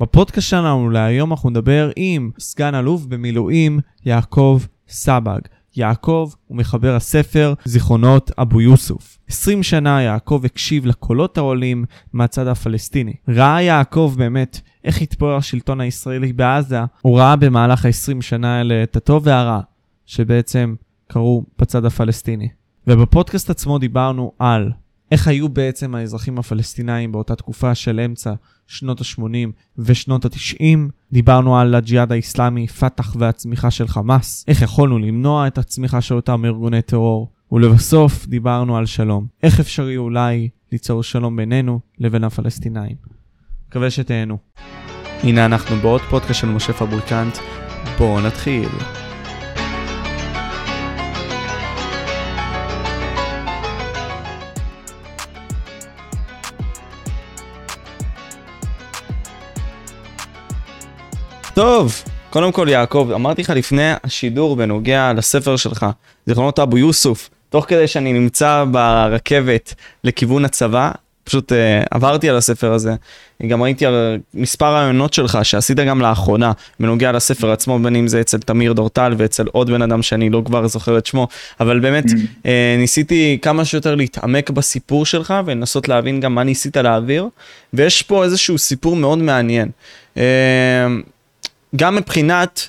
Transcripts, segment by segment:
בפודקאסט שלנו להיום אנחנו נדבר עם סגן אלוף במילואים יעקב סבג. יעקב הוא מחבר הספר זיכרונות אבו יוסוף. 20 שנה יעקב הקשיב לקולות העולים מהצד הפלסטיני. ראה יעקב באמת איך התפורר השלטון הישראלי בעזה, הוא ראה במהלך ה-20 שנה האלה את הטוב והרע שבעצם קרו בצד הפלסטיני. ובפודקאסט עצמו דיברנו על איך היו בעצם האזרחים הפלסטינאים באותה תקופה של אמצע שנות ה-80 ושנות ה-90. דיברנו על הג'יהאד האיסלאמי, פת"ח והצמיחה של חמאס, איך יכולנו למנוע את הצמיחה של אותם ארגוני טרור, ולבסוף דיברנו על שלום. איך אפשרי אולי ליצור שלום בינינו לבין הפלסטינאים. מקווה שתהנו. הנה אנחנו בעוד פודקאסט של משה פבריקנט, בואו נתחיל. טוב, קודם כל יעקב, אמרתי לך לפני השידור בנוגע לספר שלך, זיכרונות אבו יוסוף, תוך כדי שאני נמצא ברכבת לכיוון הצבא, פשוט uh, עברתי על הספר הזה, גם ראיתי על מספר רעיונות שלך שעשית גם לאחרונה בנוגע לספר עצמו, בין אם זה אצל תמיר דורטל ואצל עוד בן אדם שאני לא כבר זוכר את שמו, אבל באמת mm. uh, ניסיתי כמה שיותר להתעמק בסיפור שלך ולנסות להבין גם מה ניסית להעביר, ויש פה איזשהו סיפור מאוד מעניין. Uh, גם מבחינת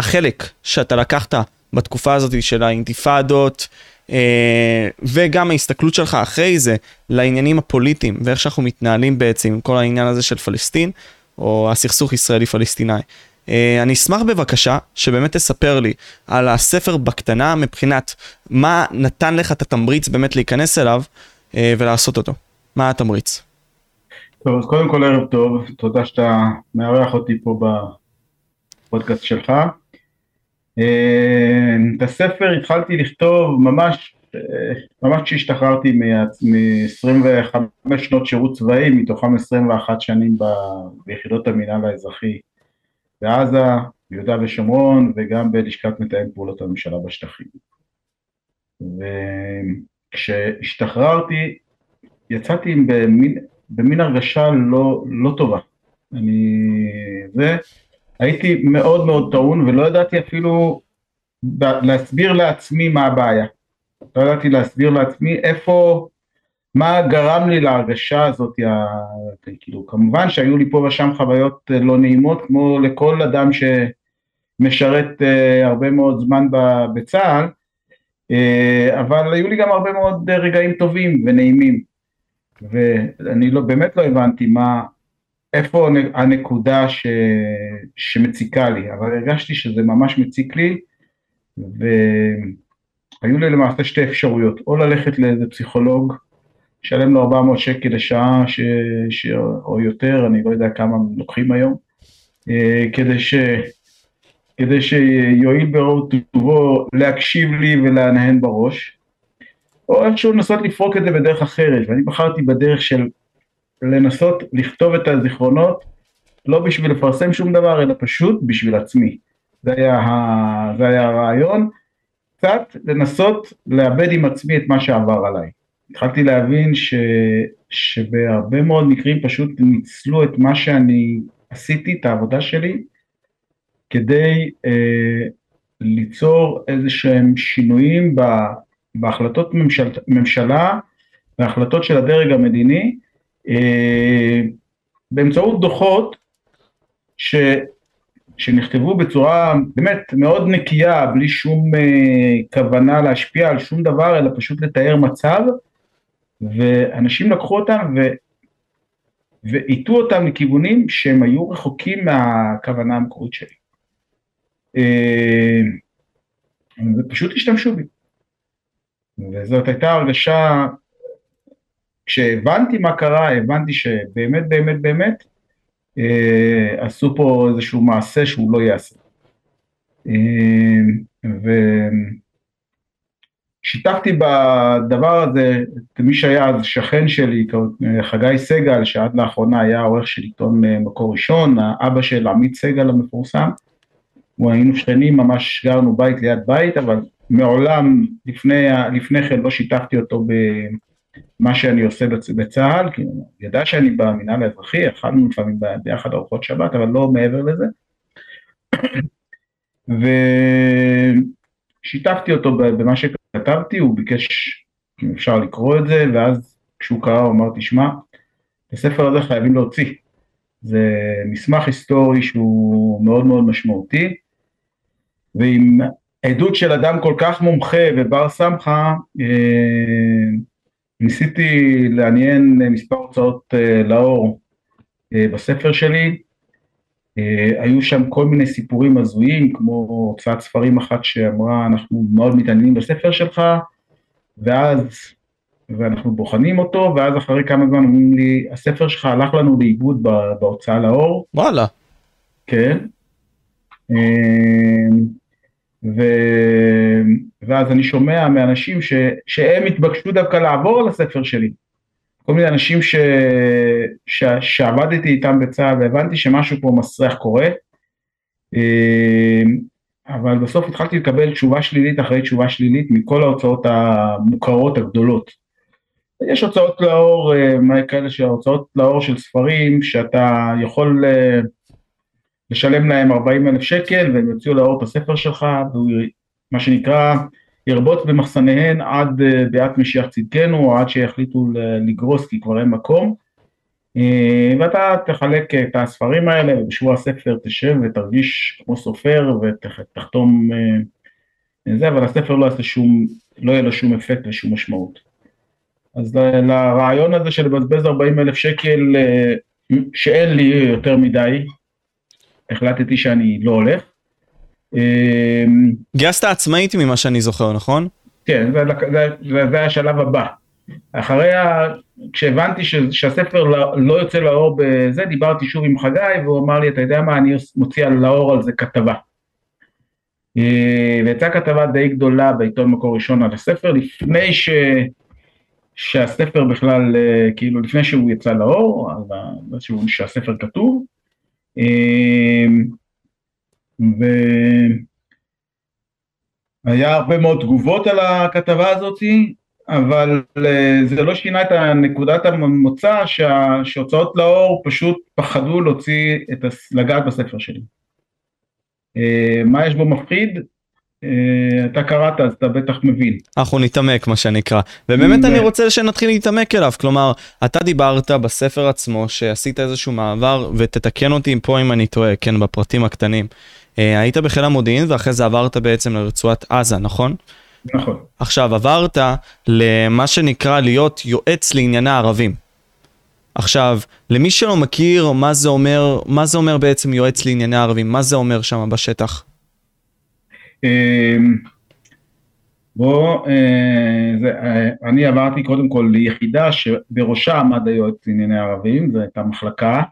החלק שאתה לקחת בתקופה הזאת של האינתיפאדות, אה, וגם ההסתכלות שלך אחרי זה לעניינים הפוליטיים ואיך שאנחנו מתנהלים בעצם עם כל העניין הזה של פלסטין, או הסכסוך ישראלי-פלסטיני. אה, אני אשמח בבקשה שבאמת תספר לי על הספר בקטנה מבחינת מה נתן לך את התמריץ באמת להיכנס אליו אה, ולעשות אותו. מה התמריץ? טוב, אז קודם כל ערב טוב, תודה שאתה מארח אותי פה הפודקאסט שלך. אה, את הספר התחלתי לכתוב ממש, אה, ממש כשהשתחררתי מ-25 שנות שירות צבאי, מתוכם 21 שנים ביחידות המינהל האזרחי בעזה, ביהודה ושומרון וגם בלשכת מתאם פעולות הממשלה בשטחים. וכשהשתחררתי יצאתי במין, במין הרגשה לא, לא טובה. אני, זה, הייתי מאוד מאוד טעון ולא ידעתי אפילו להסביר לעצמי מה הבעיה. לא ידעתי להסביר לעצמי איפה, מה גרם לי להרגשה הזאת, ה... כאילו כמובן שהיו לי פה ושם חוויות אה, לא נעימות כמו לכל אדם שמשרת uh, הרבה מאוד זמן בצה"ל, uh, אבל היו לי גם הרבה מאוד רגעים טובים ונעימים, ואני לא, באמת לא הבנתי מה, איפה הנקודה ש... שמציקה לי, אבל הרגשתי שזה ממש מציק לי, והיו לי למעשה שתי אפשרויות, או ללכת לאיזה פסיכולוג, לשלם לו 400 שקל לשעה ש... ש... או יותר, אני לא יודע כמה לוקחים היום, אה, כדי, ש... כדי שיועיל ברוב טובו להקשיב לי ולהנהן בראש, או איכשהו לנסות לפרוק את זה בדרך אחרת, ואני בחרתי בדרך של לנסות לכתוב את הזיכרונות, לא בשביל לפרסם שום דבר, אלא פשוט בשביל עצמי. זה היה, ה... זה היה הרעיון, קצת לנסות לאבד עם עצמי את מה שעבר עליי. התחלתי להבין ש... שבהרבה מאוד מקרים פשוט ניצלו את מה שאני עשיתי, את העבודה שלי, כדי אה, ליצור איזה שהם שינויים בהחלטות ממשל... ממשלה, בהחלטות של הדרג המדיני, באמצעות דוחות ש, שנכתבו בצורה באמת מאוד נקייה, בלי שום אה, כוונה להשפיע על שום דבר, אלא פשוט לתאר מצב, ואנשים לקחו אותם ו... והטו אותם לכיוונים שהם היו רחוקים מהכוונה המקורית שלי. אה, ופשוט השתמשו בי. וזאת הייתה הרגשה כשהבנתי מה קרה, הבנתי שבאמת באמת באמת אה, עשו פה איזשהו מעשה שהוא לא יעשה. אה, ושיתפתי בדבר הזה את מי שהיה אז שכן שלי, חגי סגל, שעד לאחרונה היה עורך של עיתון אה, מקור ראשון, האבא של עמית סגל המפורסם. הוא היינו שכנים, ממש גרנו בית ליד בית, אבל מעולם לפני, לפני כן לא שיתפתי אותו ב... מה שאני עושה בצ... בצה"ל, כי הוא ידע שאני במינהל האזרחי, אכלנו לפעמים ביחד ארוחות שבת, אבל לא מעבר לזה. ושיתפתי אותו במה שכתבתי, הוא ביקש אם אפשר לקרוא את זה, ואז כשהוא קרא הוא אמר, תשמע, את הספר הזה חייבים להוציא. זה מסמך היסטורי שהוא מאוד מאוד משמעותי, ועם עדות של אדם כל כך מומחה ובר סמכה, אה, ניסיתי לעניין מספר הוצאות אה, לאור אה, בספר שלי, היו שם כל מיני סיפורים הזויים, כמו הוצאת ספרים אחת שאמרה, אנחנו מאוד מתעניינים בספר שלך, ואז, ואנחנו בוחנים אותו, ואז אחרי כמה זמן אומרים לי, הספר שלך הלך לנו לאיבוד בהוצאה לאור. וואלה. כן. ו... ואז אני שומע מאנשים ש... שהם התבקשו דווקא לעבור על הספר שלי. כל מיני אנשים ש... ש... שעבדתי איתם בצה"ל והבנתי שמשהו פה מסריח קורה. אמ, אבל בסוף התחלתי לקבל תשובה שלילית אחרי תשובה שלילית מכל ההוצאות המוכרות הגדולות. יש הוצאות לאור, אה, כאלה שהוצאות לאור של ספרים שאתה יכול אה, לשלם להם 40 אלף שקל והם יוציאו לאור את הספר שלך והוא מה שנקרא ירבוץ במחסניהן עד אה, ביאת משיח צדקנו או עד שיחליטו לגרוס כי כבר אין מקום. אה, ואתה תחלק את הספרים האלה ובשבוע הספר תשב ותרגיש כמו סופר ותחתום אה, זה אבל הספר לא יעשה שום, לא יהיה לו שום אפקט ושום משמעות. אז לרעיון הזה של לבזבז 40 אלף שקל שאין לי יותר מדי החלטתי שאני לא הולך. אמ, גייסת עצמאית ממה שאני זוכר, נכון? כן, זה, זה, זה, זה השלב הבא. אחרי, ה... כשהבנתי ש, שהספר לא, לא יוצא לאור בזה, דיברתי שוב עם חגי, והוא אמר לי, אתה יודע מה, אני מוציא לאור על זה כתבה. אה, ויצאה כתבה די גדולה בעיתון מקור ראשון על הספר, לפני ש... שהספר בכלל, אה, כאילו לפני שהוא יצא לאור, שהספר כתוב, אמ, והיה הרבה מאוד תגובות על הכתבה הזאת, אבל אה, זה לא שינה את נקודת המוצא שהוצאות לאור פשוט פחדו להוציא את, לגעת בספר שלי. אה, מה יש בו מפחיד? אה, אתה קראת אז אתה בטח מבין. אנחנו נתעמק מה שנקרא. ובאמת אני רוצה שנתחיל להתעמק אליו, כלומר, אתה דיברת בספר עצמו שעשית איזשהו מעבר, ותתקן אותי פה אם אני טועה, כן, בפרטים הקטנים. אה, היית בחיל המודיעין ואחרי זה עברת בעצם לרצועת עזה, נכון? נכון. עכשיו, עברת למה שנקרא להיות יועץ לענייני ערבים. עכשיו, למי שלא מכיר, מה זה אומר, מה זה אומר בעצם יועץ לענייני ערבים? מה זה אומר שם בשטח? אמ, בוא, אה, זה, אה, אני עברתי קודם כל ליחידה שבראשה עמד היועץ לענייני ערבים, זו הייתה מחלקה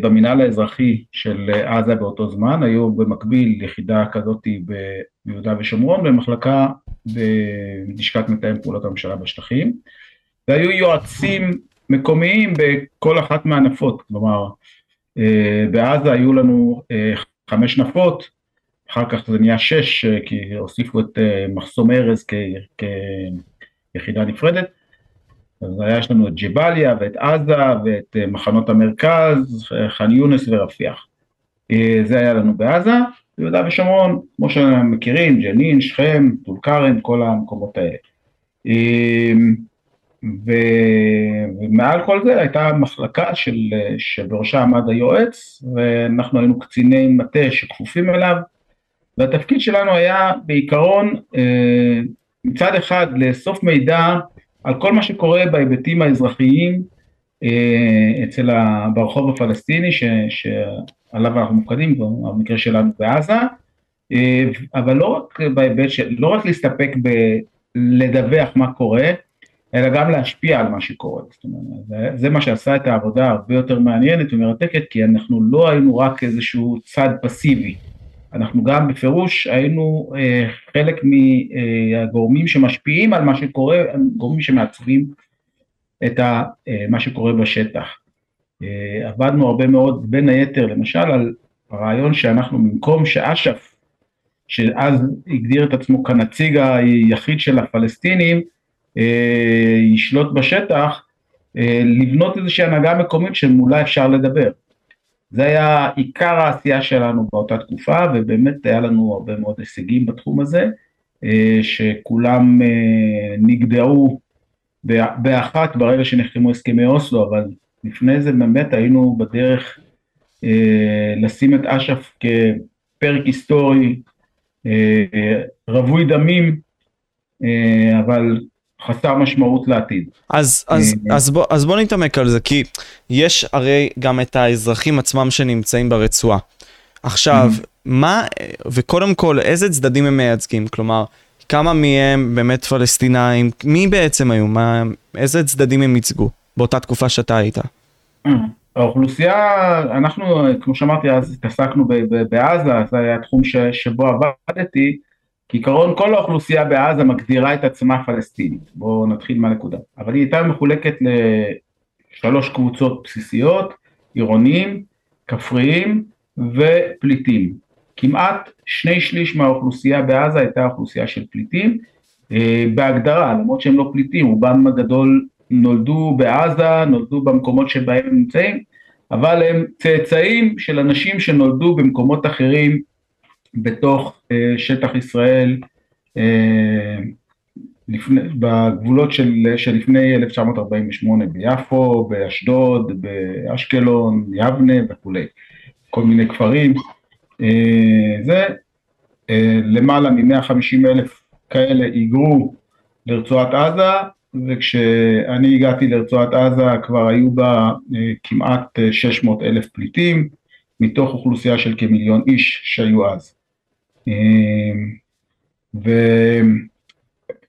במינהל האזרחי של עזה באותו זמן, היו במקביל יחידה כזאת ביהודה ושומרון ומחלקה בלשכת מתאם פעולות הממשלה בשטחים, והיו יועצים מקומיים בכל אחת מהנפות, כלומר אה, בעזה היו לנו חמש נפות, אחר כך זה נהיה שש, אה, כי הוסיפו את אה, מחסום ארז כיחידה נפרדת. אז היה יש לנו את ג'באליה ואת עזה ואת אה, מחנות המרכז, ח'אן יונס ורפיח. זה היה לנו בעזה, ביהודה ושומרון, כמו שאנחנו מכירים, ג'נין, שכם, טול כרם, כל המקומות האלה. ו... ומעל כל זה הייתה מחלקה של... שבראשה עמד היועץ, ואנחנו היינו קציני מטה שכפופים אליו, והתפקיד שלנו היה בעיקרון אה, מצד אחד לאסוף מידע על כל מה שקורה בהיבטים האזרחיים אה, אצל ה, ברחוב הפלסטיני ש, שעליו אנחנו מופקדים, במקרה שלנו בעזה, אה, אבל לא רק בהיבט של, לא רק להסתפק בלדווח מה קורה, אלא גם להשפיע על מה שקורה. זאת אומרת, זה, זה מה שעשה את העבודה הרבה יותר מעניינת ומרתקת, כי אנחנו לא היינו רק איזשהו צד פסיבי. אנחנו גם בפירוש היינו אה, חלק מהגורמים שמשפיעים על מה שקורה, גורמים שמעצבים את ה, אה, מה שקורה בשטח. אה, עבדנו הרבה מאוד, בין היתר למשל על הרעיון שאנחנו במקום שאש"ף, שאז הגדיר את עצמו כנציג היחיד של הפלסטינים, ישלוט בשטח, לבנות איזושהי הנהגה מקומית שמולה אפשר לדבר. זה היה עיקר העשייה שלנו באותה תקופה, ובאמת היה לנו הרבה מאוד הישגים בתחום הזה, שכולם נגדעו באחת ברגע שנחתמו הסכמי אוסלו, אבל לפני זה באמת היינו בדרך אה, לשים את אש"ף כפרק היסטורי אה, רווי דמים, אה, אבל חסר משמעות לעתיד. אז, אז, אה, אז, בוא, אז בוא נתעמק על זה, כי יש הרי גם את האזרחים עצמם שנמצאים ברצועה. עכשיו, mm-hmm. מה, וקודם כל, איזה צדדים הם מייצגים? כלומר, כמה מהם באמת פלסטינאים? מי בעצם היו? מה, איזה צדדים הם ייצגו באותה תקופה שאתה היית? האוכלוסייה, אנחנו, כמו שאמרתי, אז התעסקנו בעזה, זה היה התחום ש, שבו עבדתי. כעיקרון כל האוכלוסייה בעזה מגדירה את עצמה פלסטינית, בואו נתחיל מהנקודה. אבל היא הייתה מחולקת לשלוש קבוצות בסיסיות, עירוניים, כפריים ופליטים. כמעט שני שליש מהאוכלוסייה בעזה הייתה אוכלוסייה של פליטים, אה, בהגדרה, למרות שהם לא פליטים, רובם הגדול נולדו בעזה, נולדו במקומות שבהם הם נמצאים, אבל הם צאצאים של אנשים שנולדו במקומות אחרים בתוך אה, שטח ישראל, אה, לפני, בגבולות של, שלפני 1948 ביפו, באשדוד, באשקלון, יבנה וכולי, כל מיני כפרים. אה, זה למעלה מ-150 אלף כאלה היגרו לרצועת עזה, וכשאני הגעתי לרצועת עזה כבר היו בה כמעט 600 אלף פליטים, מתוך אוכלוסייה של כמיליון איש שהיו אז.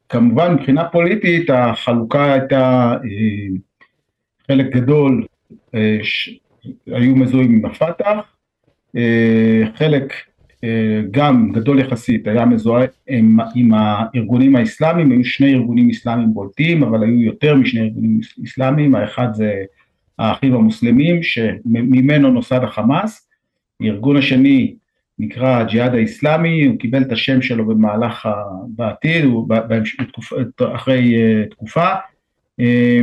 וכמובן מבחינה פוליטית החלוקה הייתה חלק גדול היו מזוהים עם הפת"ח, חלק אה, גם גדול יחסית היה מזוהה עם, עם הארגונים האסלאמיים, היו שני ארגונים אסלאמיים בולטים, אבל היו יותר משני ארגונים אסלאמיים, האחד זה האחים המוסלמים שממנו נוסד החמאס, הארגון השני נקרא הג'יהאד האסלאמי, הוא קיבל את השם שלו במהלך, בעתיד, אחרי אה, תקופה, אה,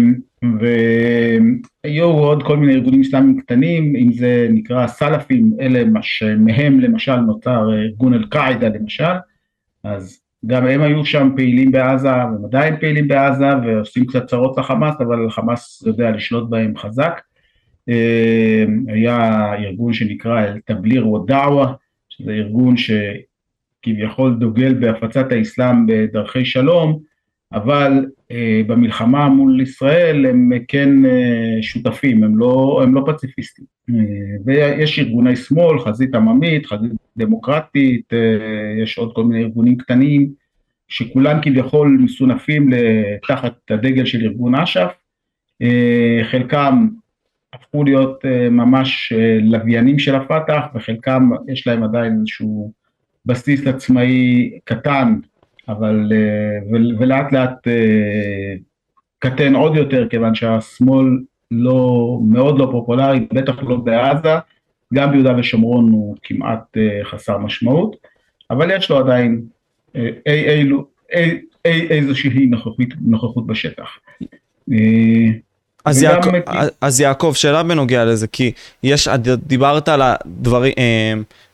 והיו עוד כל מיני ארגונים אסלאמיים קטנים, אם זה נקרא סלאפים, אלה שמהם למשל נוצר ארגון אל-קאעידה למשל, אז גם הם היו שם פעילים בעזה, והם עדיין פעילים בעזה, ועושים קצת צרות לחמאס, אבל חמאס יודע לשלוט בהם חזק. היה ארגון שנקרא אל-תבליר ודאווה, שזה ארגון שכביכול דוגל בהפצת האסלאם בדרכי שלום, אבל אה, במלחמה מול ישראל הם כן אה, שותפים, הם לא, הם לא פציפיסטים. אה, ויש ארגוני שמאל, חזית עממית, חזית דמוקרטית, יש עוד כל מיני ארגונים קטנים, שכולם כביכול מסונפים תחת הדגל של ארגון אש"ף, חלקם הפכו להיות ממש לוויינים של הפת"ח, וחלקם יש להם עדיין איזשהו בסיס עצמאי קטן אבל, אה, ולאט לאט אה, קטן עוד יותר, כיוון שהשמאל לא, מאוד לא פופולרי, בטח לא בעזה, גם ביהודה ושומרון הוא כמעט אה, חסר משמעות, אבל יש לו עדיין אי, אי, אי, אי, איזושהי נוכחות, נוכחות בשטח. אז, יעקב, אז יעקב, שאלה בנוגע לזה, כי יש, דיברת על הדברים,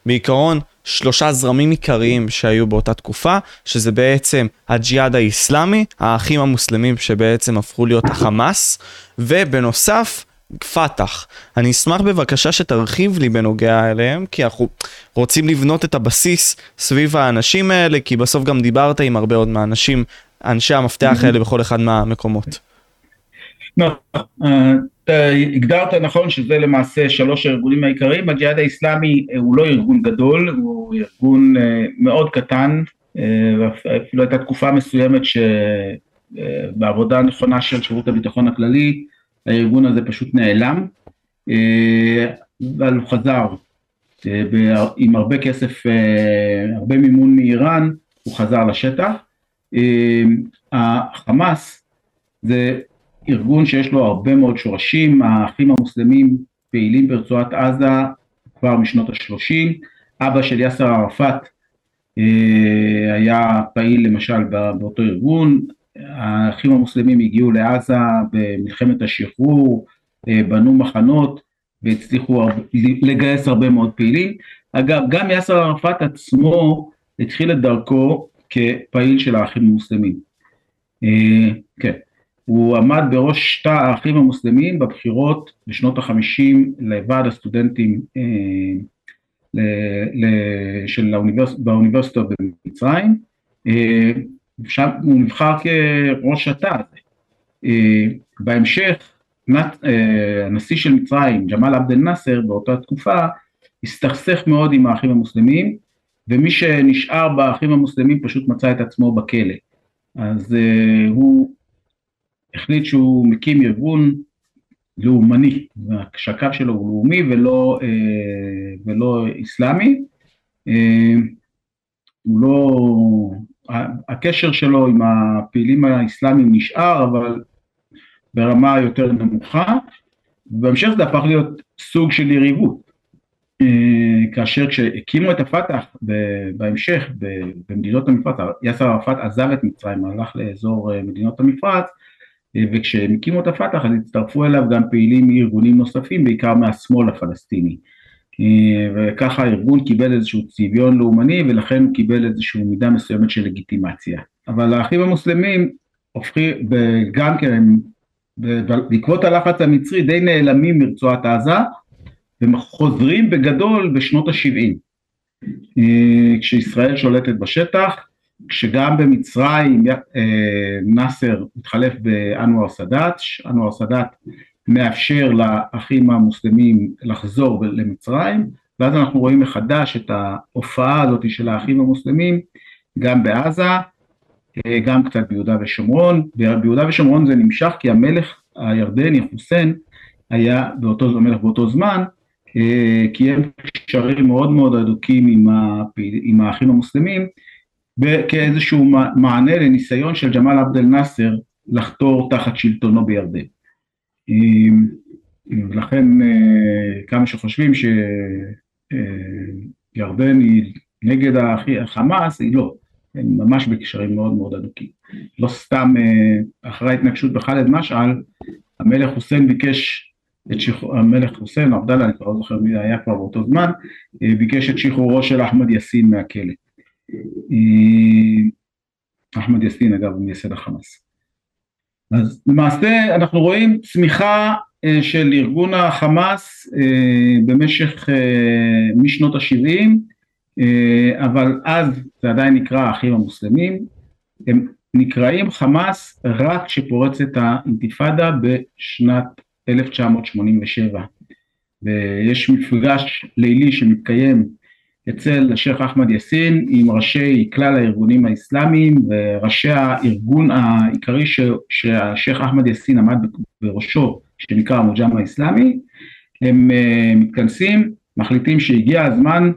בעיקרון, שלושה זרמים עיקריים שהיו באותה תקופה, שזה בעצם הג'יהאד האיסלאמי, האחים המוסלמים שבעצם הפכו להיות החמאס, ובנוסף, פת"ח. אני אשמח בבקשה שתרחיב לי בנוגע אליהם, כי אנחנו רוצים לבנות את הבסיס סביב האנשים האלה, כי בסוף גם דיברת עם הרבה עוד מהאנשים, אנשי המפתח האלה בכל אחד מהמקומות. אה, אתה הגדרת נכון שזה למעשה שלוש הארגונים העיקריים, הג'יהאד האיסלאמי אה, הוא לא ארגון גדול, הוא ארגון אה, מאוד קטן, אפילו הייתה תקופה מסוימת שבעבודה הנכונה של שירות הביטחון הכללי, הארגון הזה פשוט נעלם, אבל הוא חזר עם הרבה כסף, הרבה מימון מאיראן, הוא חזר לשטח. החמאס זה ארגון שיש לו הרבה מאוד שורשים, האחים המוסלמים פעילים ברצועת עזה כבר משנות ה-30, אבא של יאסר ערפאת אה, היה פעיל למשל באותו ארגון, האחים המוסלמים הגיעו לעזה במלחמת השחרור, בנו מחנות והצליחו לגייס הרבה מאוד פעילים. אגב, גם יאסר ערפאת עצמו התחיל את דרכו כפעיל של האחים המוסלמים. כן, הוא עמד בראש תא האחים המוסלמים בבחירות בשנות החמישים לוועד הסטודנטים של האוניברס... באוניברסיטה במצרים, שם הוא נבחר כראש התא הזה. בהמשך הנשיא של מצרים, ג'מאל עבד אל נאסר, באותה תקופה, הסתכסך מאוד עם האחים המוסלמים, ומי שנשאר באחים המוסלמים פשוט מצא את עצמו בכלא. אז uh, הוא החליט שהוא מקים ארגון לאומני, שהקו שלו הוא לאומי ולא, uh, ולא אסלאמי. Uh, הוא לא, הקשר שלו עם הפעילים האסלאמיים נשאר, אבל ברמה יותר נמוכה, ובהמשך זה הפך להיות סוג של יריבות. אה, כאשר כשהקימו את הפת"ח בהמשך במדינות המפרץ, יאסר ערפאת עזב את מצרים, הלך לאזור אה, מדינות המפרץ, אה, וכשהם הקימו את הפת"ח אז הצטרפו אליו גם פעילים מארגונים נוספים, בעיקר מהשמאל הפלסטיני. וככה הארגון קיבל איזשהו צביון לאומני ולכן הוא קיבל איזושהי מידה מסוימת של לגיטימציה. אבל האחים המוסלמים הופכים, גם כן בעקבות הלחץ המצרי די נעלמים מרצועת עזה וחוזרים בגדול בשנות ה-70 אה, כשישראל שולטת בשטח, כשגם במצרים אה, נאסר מתחלף באנואר סאדאת, אנואר סאדאת מאפשר לאחים המוסלמים לחזור למצרים ואז אנחנו רואים מחדש את ההופעה הזאת של האחים המוסלמים גם בעזה אה, גם קצת ביהודה ושומרון, ביהודה ושומרון זה נמשך כי המלך הירדני חוסיין היה באותו, המלך באותו זמן, אה, קיים קשרים מאוד מאוד הדוקים עם, הפעיל, עם האחים המוסלמים כאיזשהו מענה לניסיון של ג'מאל עבד אל נאסר לחתור תחת שלטונו בירדן. אה, ולכן כמה שחושבים שירדן היא נגד החמאס, היא לא. הם ממש בקשרים מאוד מאוד הדוקים. לא סתם אה, אחרי ההתנגשות בח'אלד משעל, המלך חוסיין ביקש את שחרור, המלך חוסיין, עבדאללה, אני כבר לא זוכר מי היה כבר באותו זמן, אה, ביקש את שחרורו של אחמד יאסין מהכלא. אה, אחמד יאסין אגב הוא מייסד החמאס. אז למעשה אנחנו רואים צמיחה של ארגון החמאס במשך משנות ה-70 אה, אבל אז זה עדיין נקרא האחים המוסלמים, הם נקראים חמאס רק כשפורצת האינתיפאדה בשנת 1987 ויש מפגש לילי שמתקיים אצל השייח' אחמד יאסין עם ראשי כלל הארגונים האסלאמיים וראשי הארגון העיקרי שהשייח' אחמד יאסין עמד בראשו שנקרא המוג'אם האסלאמי. הם uh, מתכנסים מחליטים שהגיע הזמן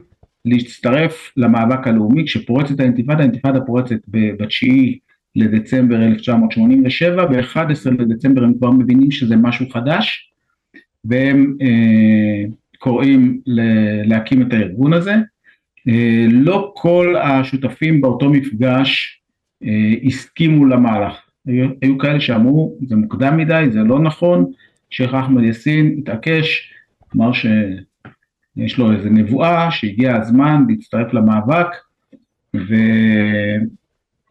להצטרף למאבק הלאומי, כשפורצת האינתיפאדה, האינתיפאדה פורצת ב-9 לדצמבר 1987, ב-11 לדצמבר הם כבר מבינים שזה משהו חדש, והם אה, קוראים להקים את הארגון הזה. אה, לא כל השותפים באותו מפגש אה, הסכימו למהלך, היו, היו כאלה שאמרו זה מוקדם מדי, זה לא נכון, שייח' אחמד יאסין התעקש, אמר ש... יש לו איזה נבואה שהגיע הזמן להצטרף למאבק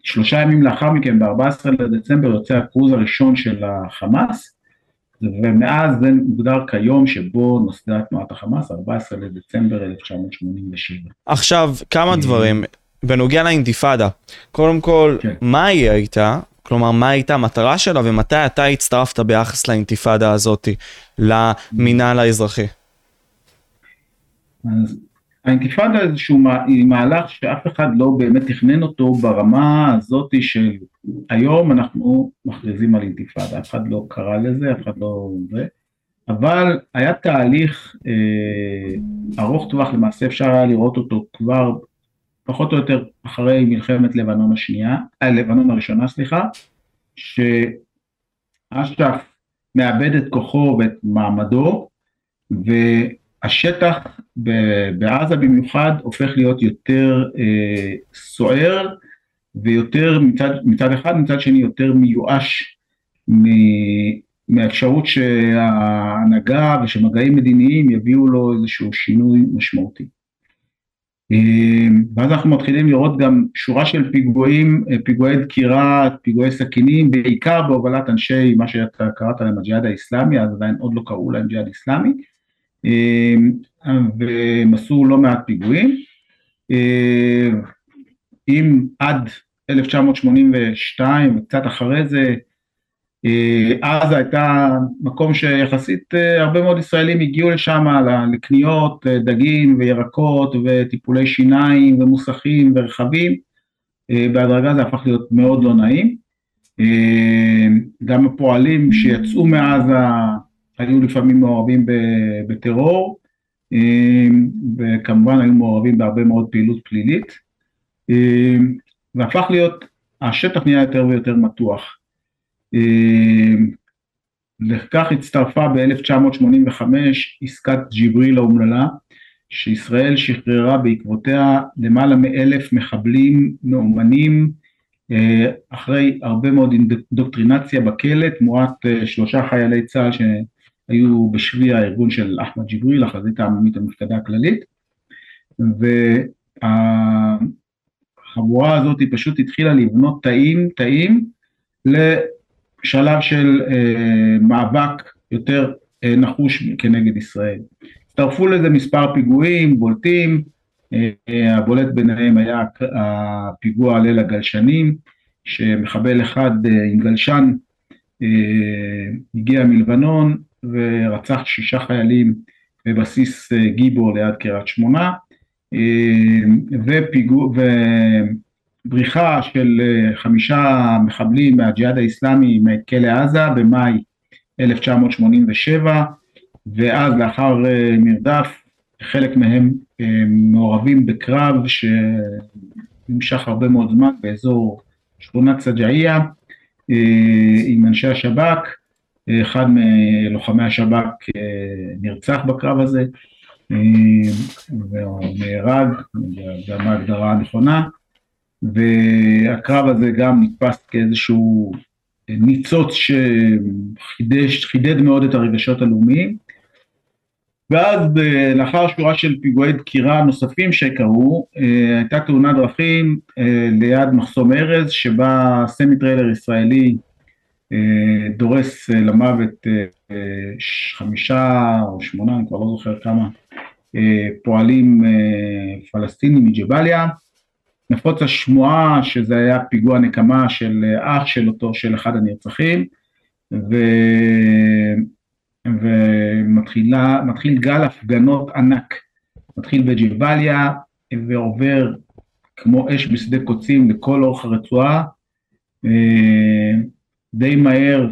ושלושה ימים לאחר מכן ב-14 לדצמבר יוצא הקרוז הראשון של החמאס ומאז זה מוגדר כיום שבו נוסדה תנועת החמאס, 14 לדצמבר 1987. עכשיו, כמה דברים. בנוגע לאינתיפאדה, קודם כל, כן. מה היא הייתה? כלומר, מה הייתה המטרה שלה ומתי אתה הצטרפת ביחס לאינתיפאדה הזאת, למינהל האזרחי? אז האינתיפאדה איזשהו מהלך שאף אחד לא באמת תכנן אותו ברמה הזאת של היום אנחנו מכריזים על אינתיפאדה, אף אחד לא קרא לזה, אף אחד לא... זה, אבל היה תהליך אה, ארוך טווח, למעשה אפשר היה לראות אותו כבר פחות או יותר אחרי מלחמת לבנון השנייה, אה, לבנון הראשונה סליחה, שאש"ף מאבד את כוחו ואת מעמדו, ו... השטח בעזה במיוחד הופך להיות יותר אה, סוער ויותר מצד, מצד אחד, מצד שני יותר מיואש מהאפשרות שההנהגה ושמגעים מדיניים יביאו לו איזשהו שינוי משמעותי. ואז אנחנו מתחילים לראות גם שורה של פיגועים, פיגועי דקירה, פיגועי סכינים, בעיקר בהובלת אנשי מה שאתה קראת להם הג'יהאד האיסלאמי, אז עדיין עוד לא קראו להם ג'יהאד איסלאמי, והם עשו לא מעט פיגועים. אם עד 1982 וקצת אחרי זה עזה הייתה מקום שיחסית הרבה מאוד ישראלים הגיעו לשם לקניות דגים וירקות וטיפולי שיניים ומוסכים ורכבים, בהדרגה זה הפך להיות מאוד לא נעים. גם הפועלים שיצאו מעזה היו לפעמים מעורבים בטרור, וכמובן היו מעורבים בהרבה מאוד פעילות פלילית, והפך להיות, השטח נהיה יותר ויותר מתוח. לכך הצטרפה ב-1985 עסקת ג'יבריל האומללה, שישראל שחררה בעקבותיה למעלה מאלף מחבלים מאומנים אחרי הרבה מאוד אינדוקטרינציה בכלא, תמורת שלושה חיילי צה"ל שהיו בשבי הארגון של אחמד ג'יבריל, החזית העממית המפקדה הכללית, והחבורה הזאת פשוט התחילה לבנות תאים, תאים, שלב של אה, מאבק יותר אה, נחוש כנגד ישראל. הצטרפו לזה מספר פיגועים בולטים, אה, הבולט ביניהם היה הפיגוע על ליל הגלשנים, שמחבל אחד אה, עם גלשן אה, הגיע מלבנון ורצח שישה חיילים בבסיס אה, גיבור ליד קריית שמונה, אה, ופיגוע, ו... בריחה של אה, חמישה מחבלים מהג'יהאד האיסלאמי מכלא עזה במאי 1987 ואז לאחר אה, מרדף חלק מהם מעורבים בקרב שנמשך הרבה מאוד זמן באזור שכונת סג'עיה עם אנשי השב"כ, אחד מלוחמי השב"כ נרצח בקרב הזה ונהרג, גם ההגדרה הנכונה, והקרב הזה גם נתפס כאיזשהו ניצוץ שחידד מאוד את הרגשות הלאומיים. ואז לאחר שורה של פיגועי דקירה נוספים שקרו, הייתה תאונת דרכים ליד מחסום ארז, שבה סמי טריילר ישראלי דורס למוות חמישה או שמונה, אני כבר לא זוכר כמה, פועלים פלסטינים מג'באליה. נפוץ השמועה שזה היה פיגוע נקמה של אח של אותו, של אחד הנרצחים, ו... ומתחיל גל הפגנות ענק, מתחיל בג'יבליה ועובר כמו אש בשדה קוצים לכל אורך הרצועה, די מהר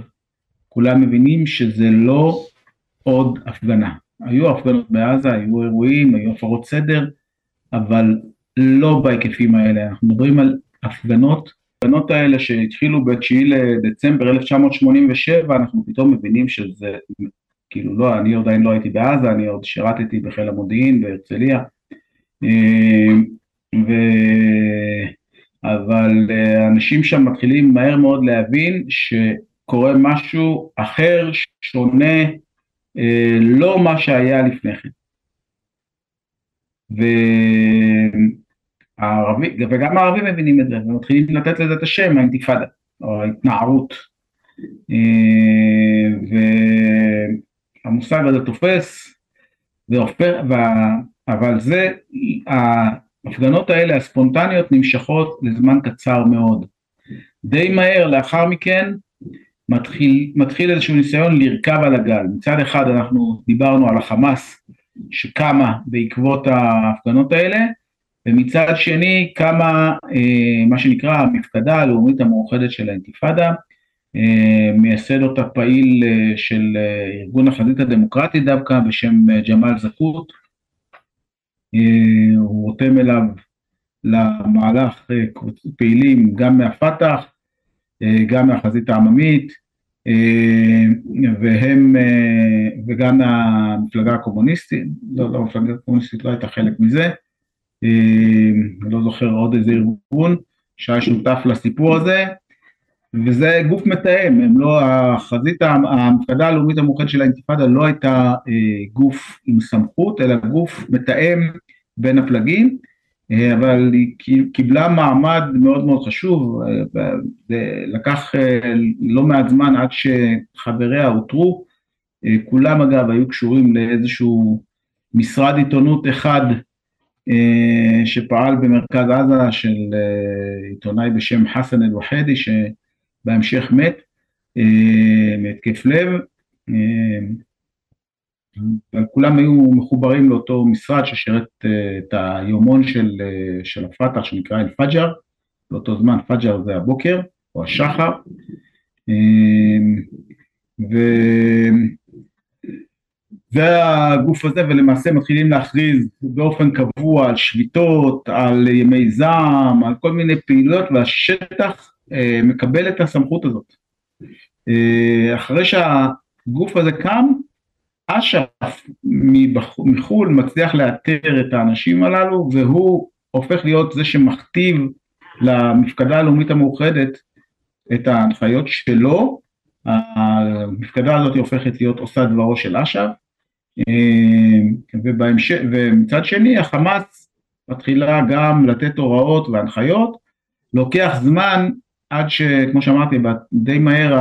כולם מבינים שזה לא עוד הפגנה. היו הפגנות בעזה, היו אירועים, היו הפרות סדר, אבל לא בהיקפים האלה, אנחנו מדברים על הפגנות, הפגנות האלה שהתחילו ב-9 לדצמבר 1987, אנחנו פתאום מבינים שזה, כאילו לא, אני עדיין לא הייתי בעזה, אני עוד שירתתי בחיל המודיעין בהרצליה, אה, ו... אבל אה, אנשים שם מתחילים מהר מאוד להבין שקורה משהו אחר, שונה, לא מה שהיה לפני כן. ו... הערבי, וגם הערבים מבינים את זה, ומתחילים לתת לזה את השם, האינתיפאדה, או ההתנערות. אה, והמושג הזה תופס, והופך, אבל זה, ההפגנות האלה הספונטניות נמשכות לזמן קצר מאוד. די מהר לאחר מכן מתחיל, מתחיל איזשהו ניסיון לרכב על הגל. מצד אחד אנחנו דיברנו על החמאס שקמה בעקבות ההפגנות האלה, ומצד שני קמה אה, מה שנקרא המפקדה הלאומית המאוחדת של האינתיפאדה, אה, מייסד אותה פעיל אה, של אה, ארגון החזית הדמוקרטית דווקא בשם אה, ג'מאל זכות, אה, הוא רותם אליו למהלך פעילים גם מהפת"ח, גם מהחזית העממית, אה, והם, אה, וגם מהמפלגה הקומוניסטית, לא, לא, המפלגה הקומוניסטית לא הייתה חלק מזה, לא זוכר עוד איזה ארגון, שהיה שותף לסיפור הזה, וזה גוף מתאם, הם לא, החזית, המפקדה הלאומית המאוחדת של האינתיפאדה לא הייתה אה, גוף עם סמכות, אלא גוף מתאם בין הפלגים, אה, אבל היא קיבלה מעמד מאוד מאוד חשוב, אה, לקח אה, לא מעט זמן עד שחבריה אותרו, כולם אגב היו קשורים לאיזשהו משרד עיתונות אחד שפעל במרכז עזה של עיתונאי בשם חסן אל-וחדי שבהמשך מת מהתקף לב אבל כולם היו מחוברים לאותו משרד ששירת אה, את היומון של, אה, של הפת"ח שנקרא אל-פג'ר, באותו זמן פג'ר זה הבוקר או השחר, אה, ו... והגוף הזה ולמעשה מתחילים להכריז באופן קבוע על שביתות, על ימי זעם, על כל מיני פעילויות והשטח מקבל את הסמכות הזאת. אחרי שהגוף הזה קם אש"ף מחו"ל מצליח לאתר את האנשים הללו והוא הופך להיות זה שמכתיב למפקדה הלאומית המאוחדת את ההנחיות שלו, המפקדה הזאת הופכת להיות עושה דברו של אש"ף. ובהמשך, ומצד שני החמאס מתחילה גם לתת הוראות והנחיות, לוקח זמן עד שכמו שאמרתי די מהר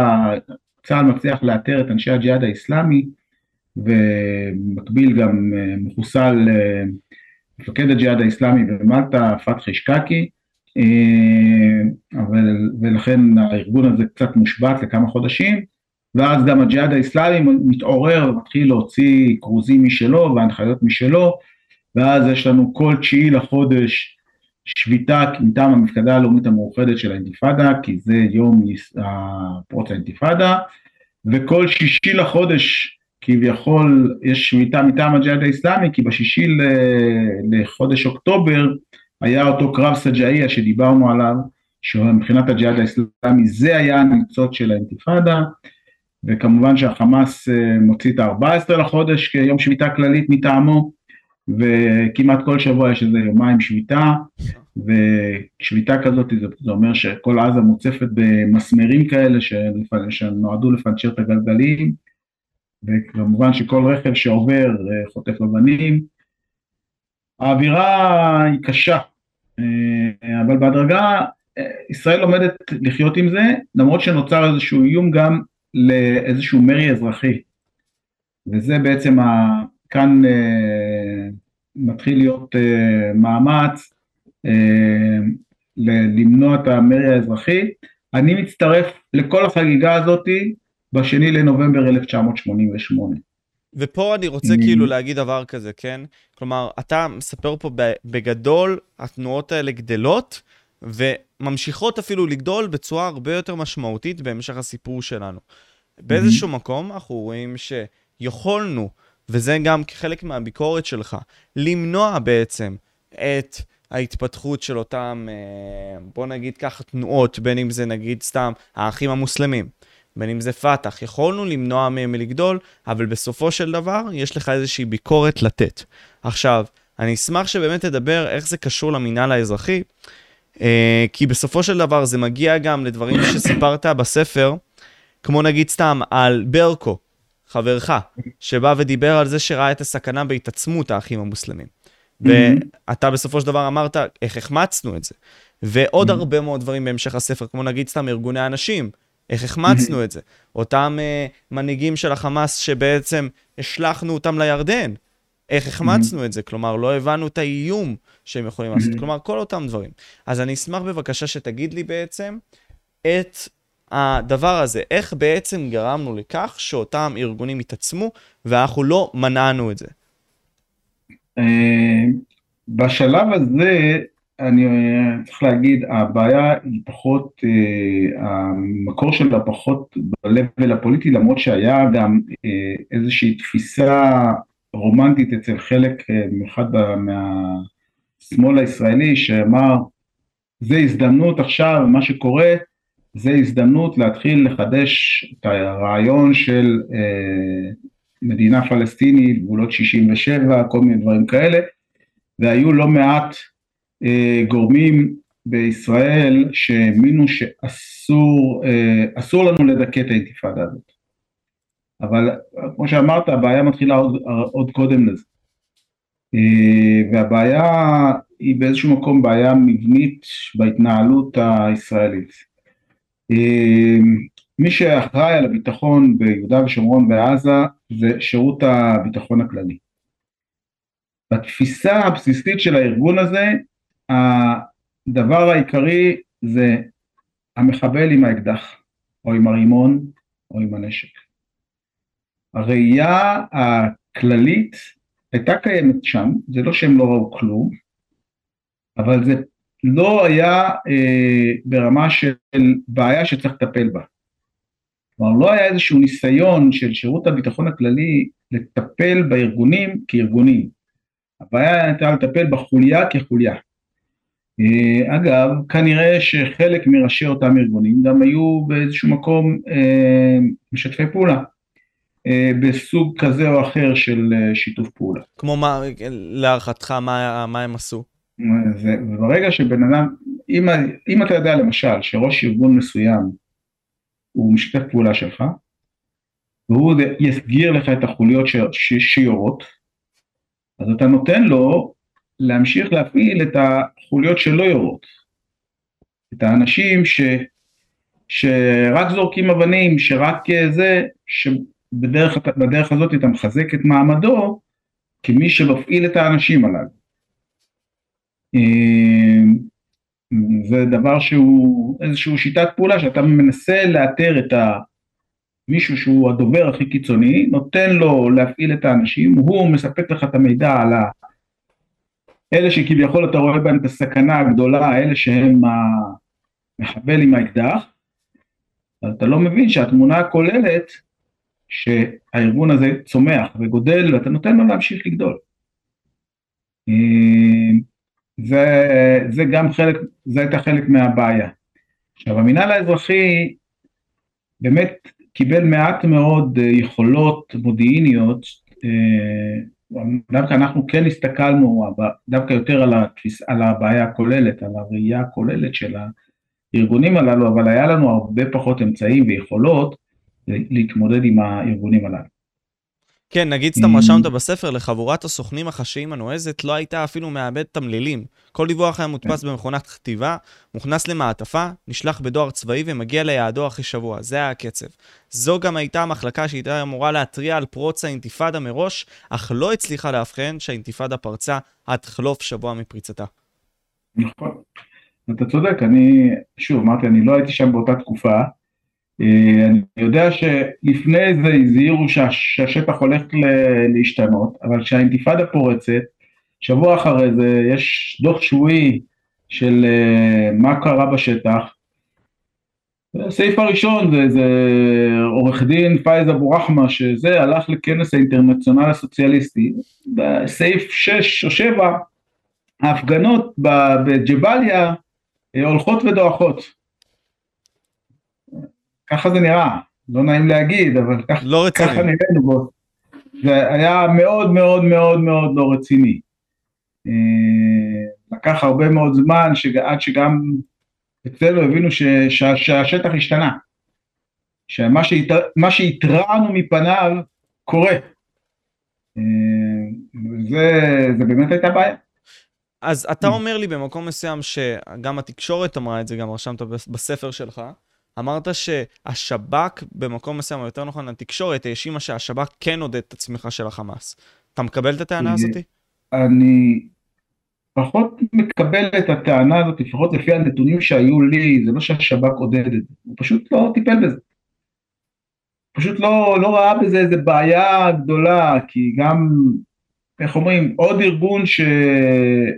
צה"ל מצליח לאתר את אנשי הג'יהאד האיסלאמי ובמקביל גם אה, מחוסל אה, מפקד הג'יהאד האיסלאמי במלטה, פתחי שקקי, אה, אבל, ולכן הארגון הזה קצת מושבת לכמה חודשים, ואז גם הג'יהאד האיסלאמי מתעורר ומתחיל להוציא כרוזים משלו והנחיות משלו, ואז יש לנו כל תשיעי לחודש שביתה מטעם המפקדה הלאומית המאוחדת של האינתיפאדה, כי זה יום פרוץ האינתיפאדה, וכל שישי לחודש כביכול יש שביתה מטעם הג'יהאד האיסלאמי, כי בשישי לחודש אוקטובר היה אותו קרב סג'איה שדיברנו עליו, שמבחינת הג'יהאד האיסלאמי זה היה הניצוץ של האינתיפאדה, וכמובן שהחמאס אה, מוציא את ה-14 לחודש כיום שביתה כללית מטעמו, וכמעט כל שבוע יש איזה יומיים שביתה, ושביתה כזאת זה, זה אומר שכל עזה מוצפת במסמרים כאלה שנועדו לפנצ'ר את הגלגלים, וכמובן שכל רכב שעובר אה, חוטף אבנים. האווירה היא קשה, אה, אבל בהדרגה אה, ישראל לומדת לחיות עם זה, למרות שנוצר איזשהו איום גם לאיזשהו מרי אזרחי. וזה בעצם, ה... כאן מתחיל להיות מאמץ למנוע את המרי האזרחי. אני מצטרף לכל החגיגה הזאתי, בשני לנובמבר 1988. ופה אני רוצה כאילו להגיד דבר כזה, כן? כלומר, אתה מספר פה בגדול, התנועות האלה גדלות, וממשיכות אפילו לגדול בצורה הרבה יותר משמעותית בהמשך הסיפור שלנו. באיזשהו מקום אנחנו רואים שיכולנו, וזה גם כחלק מהביקורת שלך, למנוע בעצם את ההתפתחות של אותם, אה, בוא נגיד ככה, תנועות, בין אם זה נגיד סתם האחים המוסלמים, בין אם זה פת"ח, יכולנו למנוע מהם מלגדול, אבל בסופו של דבר יש לך איזושהי ביקורת לתת. עכשיו, אני אשמח שבאמת תדבר איך זה קשור למינהל האזרחי, אה, כי בסופו של דבר זה מגיע גם לדברים שסיפרת בספר, כמו נגיד סתם על ברקו, חברך, שבא ודיבר על זה שראה את הסכנה בהתעצמות האחים המוסלמים. ואתה בסופו של דבר אמרת איך החמצנו את זה. ועוד הרבה מאוד דברים בהמשך הספר, כמו נגיד סתם ארגוני הנשים, איך החמצנו את זה? אותם uh, מנהיגים של החמאס שבעצם השלכנו אותם לירדן, איך החמצנו את זה? כלומר, לא הבנו את האיום שהם יכולים לעשות. כלומר, כל אותם דברים. אז אני אשמח בבקשה שתגיד לי בעצם את הדבר הזה, איך בעצם גרמנו לכך שאותם ארגונים התעצמו ואנחנו לא מנענו את זה. אה, בשלב הזה אני אה, צריך להגיד, הבעיה היא פחות, אה, המקור שלה פחות ב-level הפוליטי, למרות שהיה גם אה, איזושהי תפיסה רומנטית אצל חלק אחד מהשמאל הישראלי, שאמר, זה הזדמנות עכשיו, מה שקורה, זה הזדמנות להתחיל לחדש את הרעיון של מדינה פלסטינית, גבולות 67, כל מיני דברים כאלה, והיו לא מעט גורמים בישראל שהאמינו שאסור אסור לנו לדכא את האינתיפאדה הזאת. אבל כמו שאמרת, הבעיה מתחילה עוד, עוד קודם לזה. והבעיה היא באיזשהו מקום בעיה מבנית בהתנהלות הישראלית. מי שאחראי על הביטחון ביהודה ושומרון ועזה זה שירות הביטחון הכללי. בתפיסה הבסיסית של הארגון הזה, הדבר העיקרי זה המחבל עם האקדח, או עם הרימון, או עם הנשק. הראייה הכללית הייתה קיימת שם, זה לא שהם לא ראו כלום, אבל זה לא היה אה, ברמה של בעיה שצריך לטפל בה. כלומר, לא היה איזשהו ניסיון של שירות הביטחון הכללי לטפל בארגונים כארגונים. הבעיה הייתה לטפל בחוליה כחוליה. אה, אגב, כנראה שחלק מראשי אותם ארגונים גם היו באיזשהו מקום אה, משתפי פעולה. אה, בסוג כזה או אחר של שיתוף פעולה. כמו מה, להערכתך, מה, מה הם עשו? וברגע שבן אדם, אם, אם אתה יודע למשל שראש ארגון מסוים הוא משתף פעולה שלך, והוא יסגיר לך את החוליות ש, ש, שיורות, אז אתה נותן לו להמשיך להפעיל את החוליות שלא יורות. את האנשים ש, שרק זורקים אבנים, שרק זה, שבדרך הזאת אתה מחזק את מעמדו כמי שמפעיל את האנשים הללו. אה, זה דבר שהוא איזושהי שיטת פעולה שאתה מנסה לאתר את ה... מישהו שהוא הדובר הכי קיצוני, נותן לו להפעיל את האנשים, הוא מספק לך את המידע על ה... אלה שכביכול אתה רואה בהם את הסכנה הגדולה, אלה שהם המחבל עם האקדח, אבל אתה לא מבין שהתמונה הכוללת שהארגון הזה צומח וגודל ואתה נותן לו להמשיך לגדול. אה, זה, זה גם חלק, זה הייתה חלק מהבעיה. עכשיו המינהל האזרחי באמת קיבל מעט מאוד אה, יכולות מודיעיניות, אה, דווקא אנחנו כן הסתכלנו דווקא יותר על, התפיס, על הבעיה הכוללת, על הראייה הכוללת של הארגונים הללו, אבל היה לנו הרבה פחות אמצעים ויכולות להתמודד עם הארגונים הללו. כן, נגיד סתם רשמת בספר, לחבורת הסוכנים החשאיים הנועזת לא הייתה אפילו מאבד תמלילים. כל דיווח היה מודפס במכונת כתיבה, מוכנס למעטפה, נשלח בדואר צבאי ומגיע ליעדו אחרי שבוע. זה היה הקצב. זו גם הייתה המחלקה שהייתה אמורה להתריע על פרוץ האינתיפאדה מראש, אך לא הצליחה לאבחן שהאינתיפאדה פרצה עד חלוף שבוע מפריצתה. נכון. אתה צודק, אני, שוב, אמרתי, אני לא הייתי שם באותה תקופה, אני יודע שלפני זה הזהירו שהשטח הולך להשתנות, אבל כשהאינתיפאדה פורצת, שבוע אחרי זה יש דוח שבועי של אה, מה קרה בשטח. הסעיף הראשון זה, זה עורך דין פייז אבו רחמה שזה הלך לכנס האינטרנציונל הסוציאליסטי, בסעיף 6 או 7 ההפגנות בג'באליה אה, הולכות ודועכות. ככה זה נראה, לא נעים להגיד, אבל כך, לא ככה נראינו בו. זה היה מאוד מאוד מאוד מאוד לא רציני. אה, לקח הרבה מאוד זמן עד שגם אצלנו הבינו ש, שה, שהשטח השתנה. שמה שהתר, שהתרענו מפניו קורה. אה, זה, זה באמת הייתה בעיה. אז אתה אומר לי במקום מסוים שגם התקשורת אמרה את זה, גם רשמת בספר שלך, אמרת שהשב"כ במקום מסוים, או יותר נכון התקשורת, האשימה שהשב"כ כן עודד את הצמיחה של החמאס. אתה מקבל את הטענה הזאת? אני פחות מקבל את הטענה הזאת, לפחות לפי הנתונים שהיו לי, זה לא שהשב"כ עודד את זה, הוא פשוט לא טיפל בזה. פשוט לא, לא ראה בזה איזה בעיה גדולה, כי גם, איך אומרים, עוד ארגון ש,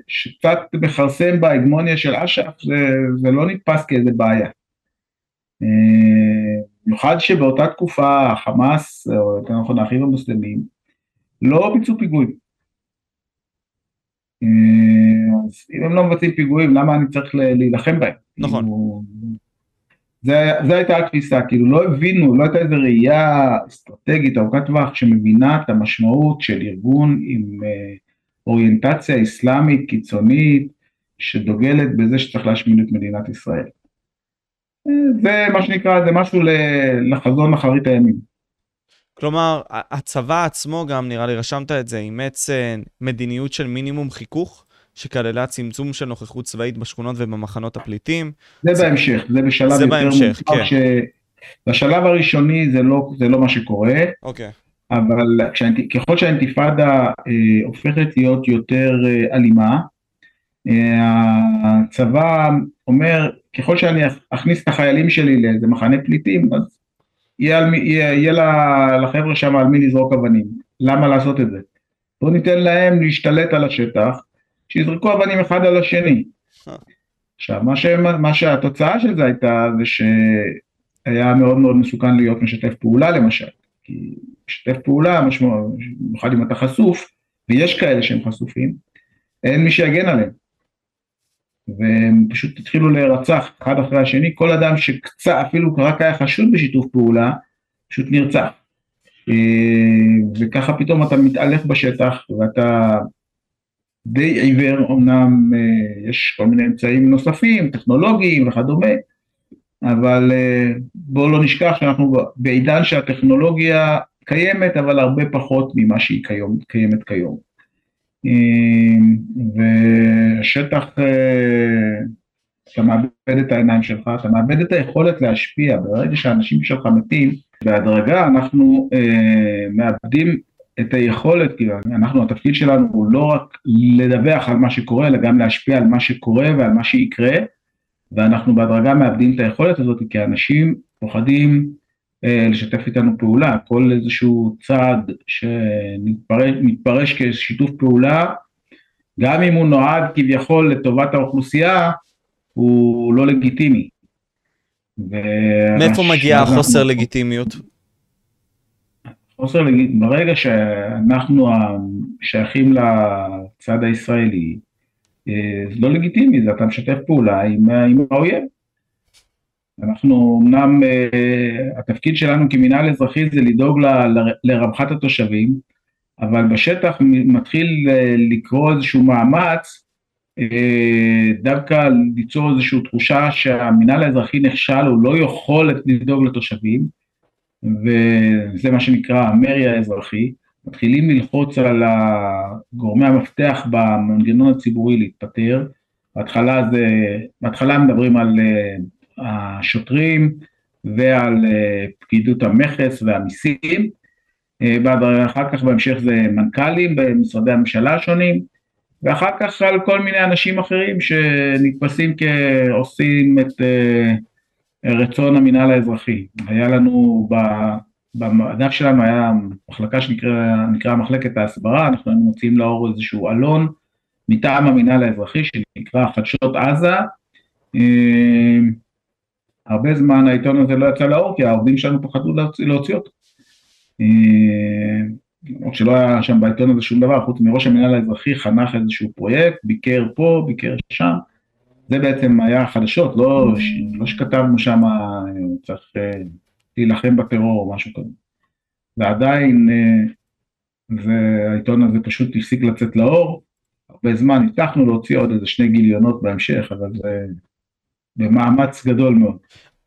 שקצת מכרסם בהגמוניה של אש"ף, זה, זה לא נתפס כאיזה בעיה. במיוחד שבאותה תקופה החמאס, או יותר נכון האחים המוסלמים, לא ביצעו פיגועים. אז אם הם לא מבצעים פיגועים, למה אני צריך להילחם בהם? נכון. כאילו, זה, הייתה התפיסה, כאילו לא הבינו, לא הייתה איזו ראייה אסטרטגית ארוכת טווח שמבינה את המשמעות של ארגון עם אה, אוריינטציה אסלאמית קיצונית, שדוגלת בזה שצריך להשמיד את מדינת ישראל. זה מה שנקרא, זה משהו לחזון אחרית הימים. כלומר, הצבא עצמו גם, נראה לי, רשמת את זה, אימץ מדיניות של מינימום חיכוך, שכללה צמצום של נוכחות צבאית בשכונות ובמחנות הפליטים. זה, זה בהמשך, זה בשלב זה יותר בהמשך, כן. ש... בשלב הראשוני זה לא, זה לא מה שקורה, אוקיי. אבל כשאנט... ככל שהאינתיפאדה אה, הופכת להיות יותר אה, אלימה, אה, הצבא אומר, ככל שאני אכניס את החיילים שלי לאיזה מחנה פליטים, אז יהיה, על, יהיה, יהיה לחבר'ה שם על מי לזרוק אבנים. למה לעשות את זה? בואו ניתן להם להשתלט על השטח, שיזרקו אבנים אחד על השני. עכשיו, מה, ש, מה שהתוצאה של זה הייתה, זה שהיה מאוד מאוד מסוכן להיות משתף פעולה למשל. כי משתף פעולה, במיוחד אם אתה חשוף, ויש כאלה שהם חשופים, אין מי שיגן עליהם. והם פשוט התחילו להירצח אחד אחרי השני, כל אדם שקצת אפילו רק היה חשוד בשיתוף פעולה, פשוט נרצח. אה, וככה פתאום אתה מתעלף בשטח ואתה די עיוור, אמנם אה, יש כל מיני אמצעים נוספים, טכנולוגיים וכדומה, אבל אה, בואו לא נשכח שאנחנו בעידן שהטכנולוגיה קיימת, אבל הרבה פחות ממה שהיא קיימת כיום. והשטח, אה, אתה מאבד את העיניים שלך, אתה מאבד את היכולת להשפיע, ברגע שהאנשים שלך מתים, בהדרגה אנחנו אה, מאבדים את היכולת, כי אנחנו, התפקיד שלנו הוא לא רק לדווח על מה שקורה, אלא גם להשפיע על מה שקורה ועל מה שיקרה, ואנחנו בהדרגה מאבדים את היכולת הזאת, כי אנשים פוחדים לשתף איתנו פעולה, כל איזשהו צעד שמתפרש כשיתוף פעולה, גם אם הוא נועד כביכול לטובת האוכלוסייה, הוא לא לגיטימי. מאיפה מגיע החוסר לגיטימיות? חוסר לגיטימיות, ברגע שאנחנו שייכים לצד הישראלי, אה, זה לא לגיטימי, זה אתה משתף פעולה עם, עם האויב. אנחנו אמנם, uh, התפקיד שלנו כמינהל אזרחי זה לדאוג לרווחת התושבים, אבל בשטח מתחיל uh, לקרוא איזשהו מאמץ uh, דווקא ליצור איזושהי תחושה שהמינהל האזרחי נכשל, הוא לא יכול לדאוג לתושבים, וזה מה שנקרא המרי האזרחי, מתחילים ללחוץ על גורמי המפתח במנגנון הציבורי להתפטר, בהתחלה זה, בהתחלה מדברים על השוטרים ועל אה, פקידות המכס והמיסים, אה, אחר כך בהמשך זה מנכ"לים במשרדי הממשלה השונים, ואחר כך על כל מיני אנשים אחרים שנתפסים כעושים את אה, רצון המינהל האזרחי. היה לנו, במדף שלנו היה מחלקה שנקרא מחלקת ההסברה, אנחנו היינו מוציאים לאור איזשהו עלון מטעם המינהל האזרחי שנקרא חדשות עזה, הרבה זמן העיתון הזה לא יצא לאור, כי העובדים שלנו פחדו להוציא, אותו. למרות אה, שלא היה שם בעיתון הזה שום דבר, חוץ מראש המנהל האזרחי חנך איזשהו פרויקט, ביקר פה, ביקר שם. זה בעצם היה החדשות, לא, לא שכתבנו שם צריך אה, להילחם בטרור או משהו כזה. ועדיין והעיתון הזה פשוט הפסיק לצאת לאור. הרבה זמן הצלחנו להוציא עוד איזה שני גיליונות בהמשך, אבל זה במאמץ גדול מאוד.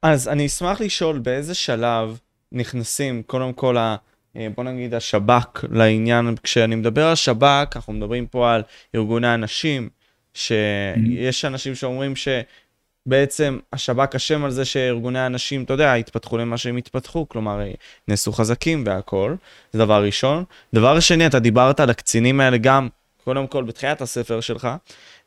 אז אני אשמח לשאול באיזה שלב נכנסים קודם כל ה... אה, בוא נגיד השב"כ לעניין, כשאני מדבר על שב"כ, אנחנו מדברים פה על ארגוני הנשים, שיש אנשים שאומרים שבעצם השב"כ אשם על זה שארגוני הנשים, אתה יודע, התפתחו למה שהם התפתחו, כלומר, נעשו חזקים והכול, זה דבר ראשון. דבר שני, אתה דיברת על הקצינים האלה גם, קודם כל בתחילת הספר שלך,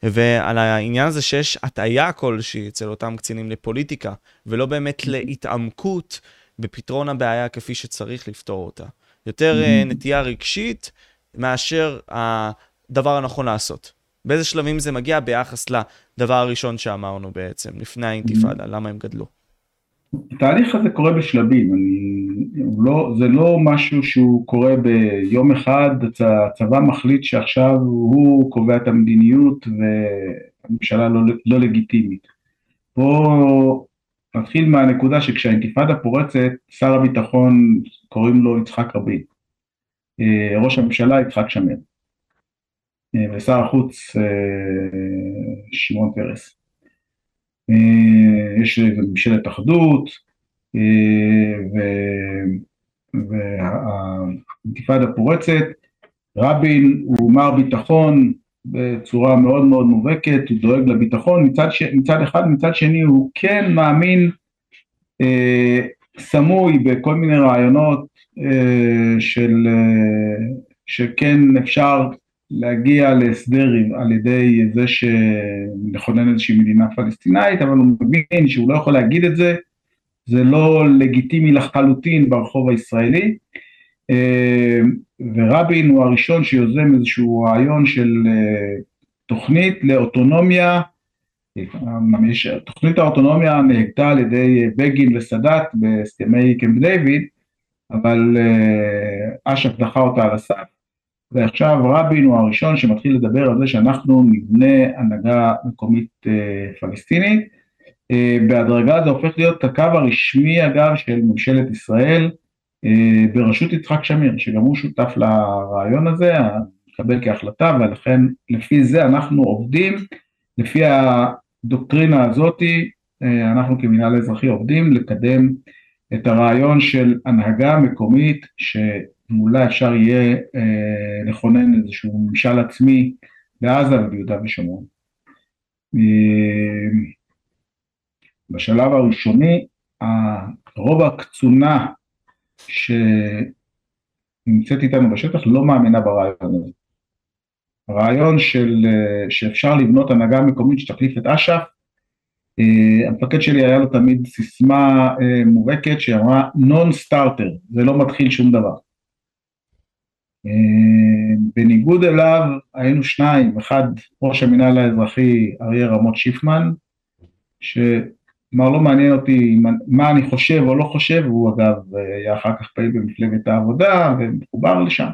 ועל העניין הזה שיש הטעיה כלשהי אצל אותם קצינים לפוליטיקה, ולא באמת. להתעמקות בפתרון הבעיה כפי שצריך לפתור אותה. יותר mm-hmm. נטייה רגשית מאשר הדבר הנכון לעשות. באיזה שלבים זה מגיע ביחס לדבר הראשון שאמרנו בעצם, לפני האינתיפאדה. למה הם גדלו? התהליך הזה קורה בשלבים, אני, לא, זה לא משהו שהוא קורה ביום אחד, הצבא מחליט שעכשיו הוא קובע את המדיניות והממשלה לא, לא לגיטימית. פה נתחיל מהנקודה שכשהאינתיפאדה פורצת, שר הביטחון קוראים לו יצחק רבין, אה, ראש הממשלה יצחק שמיר. ושר החוץ שמעון פרס. יש ממשלת אחדות, והאינתיפאדה פורצת, רבין הוא מר ביטחון בצורה מאוד מאוד מובהקת, הוא דואג לביטחון. מצד, ש... מצד אחד, מצד שני הוא כן מאמין אה, סמוי בכל מיני רעיונות אה, של, אה, שכן אפשר להגיע להסדר על ידי זה שנכונן איזושהי מדינה פלסטינאית, אבל הוא מבין שהוא לא יכול להגיד את זה, זה לא לגיטימי לחלוטין ברחוב הישראלי. אה, ורבין הוא הראשון שיוזם איזשהו רעיון של אה, תוכנית לאוטונומיה, תוכנית האוטונומיה נהגתה על ידי בגין וסאדאת בהסכמי קמפ דיוויד, אבל אה, אש"ף דחה אותה על הסף, ועכשיו רבין הוא הראשון שמתחיל לדבר על זה שאנחנו נבנה הנהגה מקומית פלסטינית, בהדרגה זה הופך להיות הקו הרשמי אגב של ממשלת ישראל, אה, בראשות יצחק שמיר, שגם הוא שותף לרעיון הזה, מקבל כהחלטה, ולכן לפי זה אנחנו עובדים, לפי הדוקטרינה הזאתי, אה, אנחנו כמינהל האזרחי עובדים לקדם את הרעיון של הנהגה מקומית, שמולה אפשר יהיה אה, לכונן איזשהו ממשל עצמי בעזה וביהודה ושומרון. בשלב הראשוני, רוב הקצונה שנמצאת איתנו בשטח לא מאמינה ברעיון הזה. הרעיון של, שאפשר לבנות הנהגה מקומית שתחליף את אש"ף, אה, המפקד שלי היה לו תמיד סיסמה אה, מובהקת שאמרה נון סטארטר, זה לא מתחיל שום דבר. אה, בניגוד אליו היינו שניים, אחד ראש המינהל האזרחי אריה רמות שיפמן, ש... כלומר לא מעניין אותי מה אני חושב או לא חושב, הוא אגב היה אחר כך פעיל במפלגת העבודה ומחובר לשם,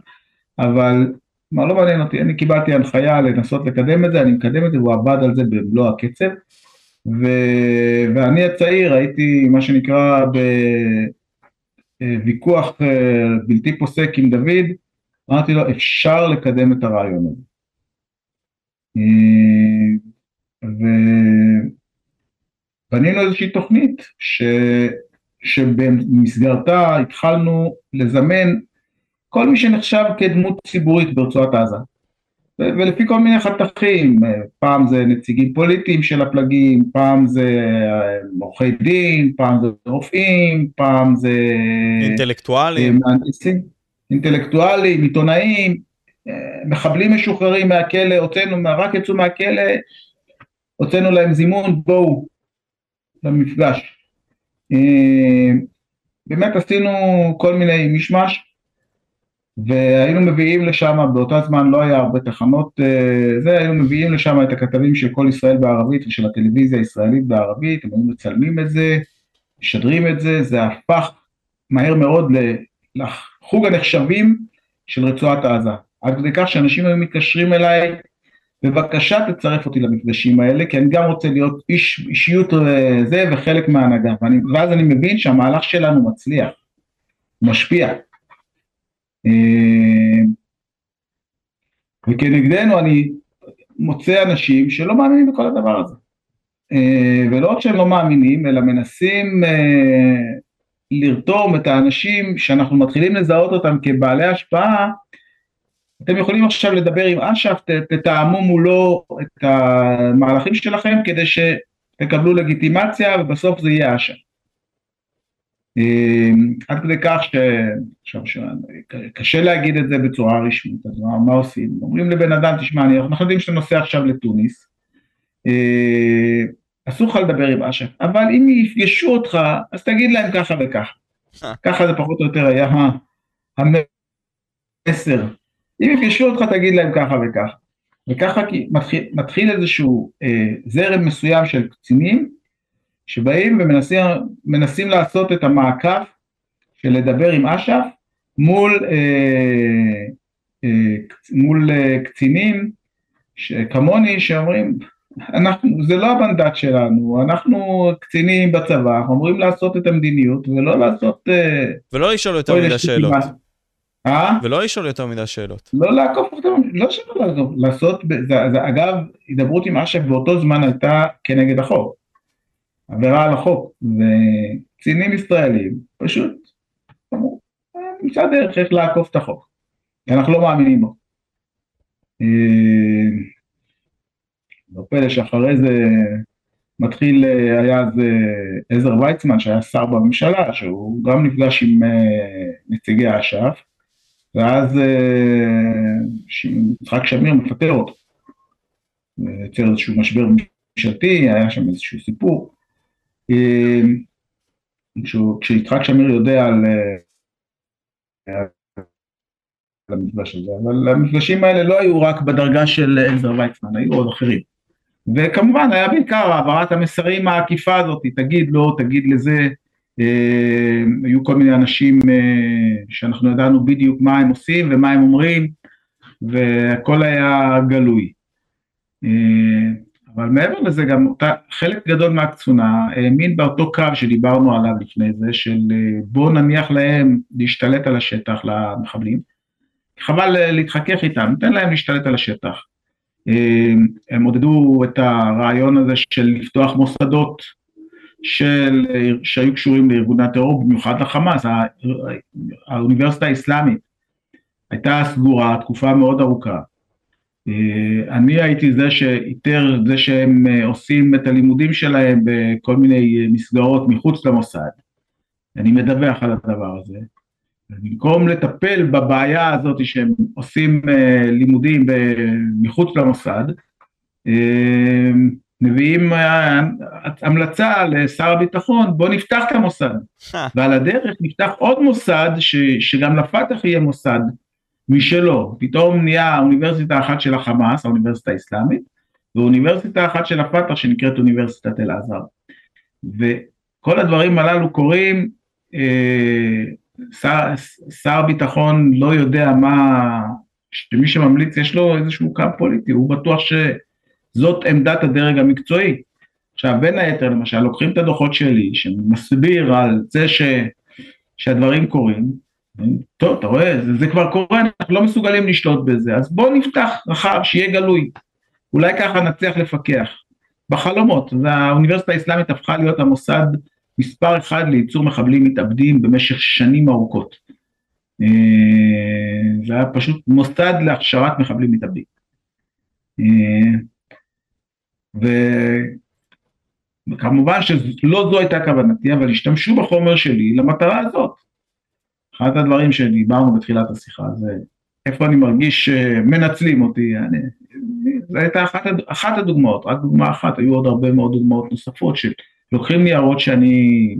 אבל כלומר לא מעניין אותי, אני קיבלתי הנחיה לנסות לקדם את זה, אני מקדם את זה והוא עבד על זה במלוא הקצב, ו... ואני הצעיר הייתי מה שנקרא בוויכוח אה, בלתי פוסק עם דוד, אמרתי לו אפשר לקדם את הרעיון הזה. אה, ו... בנינו איזושהי תוכנית ש, שבמסגרתה התחלנו לזמן כל מי שנחשב כדמות ציבורית ברצועת עזה. ולפי כל מיני חתכים, פעם זה נציגים פוליטיים של הפלגים, פעם זה אה, עורכי דין, פעם זה רופאים, פעם זה... אינטלקטואלים. אה, מהנדסים, אינטלקטואלים, עיתונאים, אה, מחבלים משוחררים מהכלא, הוצאנו, רק יצאו מהכלא, הוצאנו להם זימון, בואו, למפגש. אה, באמת עשינו כל מיני מישמש והיינו מביאים לשם, באותה זמן לא היה הרבה תחנות, אה, זה, היינו מביאים לשם את הכתבים של כל ישראל בערבית ושל הטלוויזיה הישראלית בערבית, הם היו מצלמים את זה, משדרים את זה, זה הפך מהר מאוד לחוג הנחשבים של רצועת עזה. עד כדי כך שאנשים היו מתקשרים אליי בבקשה תצרף אותי למפגשים האלה, כי אני גם רוצה להיות איש, אישיות אה, זה וחלק מההנהגה, ואני, ואז אני מבין שהמהלך שלנו מצליח, משפיע. אה, וכנגדנו אני מוצא אנשים שלא מאמינים בכל הדבר הזה. אה, ולא רק שהם לא מאמינים, אלא מנסים לרתום את האנשים שאנחנו מתחילים לזהות אותם כבעלי השפעה, אתם יכולים עכשיו לדבר עם אש"ף, תתאמו מולו את המהלכים שלכם כדי שתקבלו לגיטימציה ובסוף זה יהיה אש"ף. אמ, עד כדי כך שקשה להגיד את זה בצורה רשמית, אז מה, מה עושים? אומרים לבן אדם, תשמע, אנחנו יודעים שאתה נוסע עכשיו לתוניס, אה, אסור לך לדבר עם אש"ף, אבל אם יפגשו אותך, אז תגיד להם ככה וככה. אה. ככה זה פחות או יותר היה המסר אם יפגשו אותך תגיד להם ככה וככה. וככה מתחיל, מתחיל איזשהו אה, זרם מסוים של קצינים שבאים ומנסים לעשות את המעקף של לדבר עם אש"ף מול, אה, אה, מול אה, קצינים כמוני שאומרים אנחנו, זה לא המנדט שלנו, אנחנו קצינים בצבא, אנחנו אמורים לעשות את המדיניות ולא לעשות... אה, ולא לשאול יותר מדי שאלות. אה? ולא לשאול יותר מדי שאלות. לא לעקוף אותם, לא שלא לעקוף, לעשות, זה, זה, אגב, הידברות עם אש"ף באותו זמן הייתה כנגד החוק. עבירה על החוק, וקצינים ישראלים פשוט אמרו, "אה, נמצא דרך איך לעקוף את החוק, אנחנו לא מאמינים בו. לא פלא שאחרי זה מתחיל, אה, היה אז אה, עזר ויצמן שהיה שר בממשלה, שהוא גם נפגש עם אה, נציגי אש"ף, ואז יצחק שמיר מפטר אותו. יוצר איזשהו משבר ממשלתי, היה שם איזשהו סיפור. כשיצחק שמיר יודע על על הזה, אבל המפגשים האלה לא היו רק בדרגה של עזר ויצמן, היו עוד אחרים. וכמובן היה בעיקר העברת המסרים העקיפה הזאת, תגיד לו, תגיד לזה, אה, היו כל מיני אנשים אה, שאנחנו ידענו בדיוק מה הם עושים ומה הם אומרים, והכל היה גלוי. אה, אבל מעבר לזה גם אותה, חלק גדול מהקצונה האמין באותו קו שדיברנו עליו לפני זה, של אה, בוא נניח להם להשתלט על השטח למחבלים, חבל אה, להתחכך איתם, ניתן להם להשתלט על השטח. אה, הם עודדו את הרעיון הזה של לפתוח מוסדות של, שהיו קשורים לארגוני הטרור, במיוחד לחמאס, האוניברסיטה האסלאמית הייתה סגורה תקופה מאוד ארוכה. אה, אני הייתי זה שאיתר זה שהם אה, עושים את הלימודים שלהם בכל מיני מסגרות מחוץ למוסד. אני מדווח על הדבר הזה. במקום לטפל בבעיה הזאת שהם עושים אה, לימודים מחוץ למוסד, אה, מביאים אה, המלצה לשר הביטחון, בוא נפתח את המוסד. ועל הדרך נפתח עוד מוסד ש, שגם לפתח יהיה מוסד משלו. פתאום נהיה אוניברסיטה אחת של החמאס, האוניברסיטה האסלאמית, ואוניברסיטה אחת של הפתח שנקראת אוניברסיטת אל-עזר. וכל הדברים הללו קורים, אה, שר, שר ביטחון לא יודע מה, שמי שממליץ יש לו איזשהו קו פוליטי, הוא בטוח שזאת עמדת הדרג המקצועי. עכשיו בין היתר למשל לוקחים את הדוחות שלי שמסביר על זה ש, שהדברים קורים, טוב אתה רואה זה, זה כבר קורה אנחנו לא מסוגלים לשלוט בזה אז בוא נפתח רחב שיהיה גלוי אולי ככה נצליח לפקח בחלומות והאוניברסיטה האסלאמית הפכה להיות המוסד מספר אחד לייצור מחבלים מתאבדים במשך שנים ארוכות. אה, זה היה פשוט מוסד להכשרת מחבלים מתאבדים. אה, וכמובן שלא זו הייתה כוונתי, אבל השתמשו בחומר שלי למטרה הזאת. אחד הדברים שדיברנו בתחילת השיחה זה איפה אני מרגיש שמנצלים אותי, אני, זו הייתה אחת, אחת הדוגמאות, רק דוגמה אחת, היו עוד הרבה מאוד דוגמאות נוספות שלוקחים ניירות שאני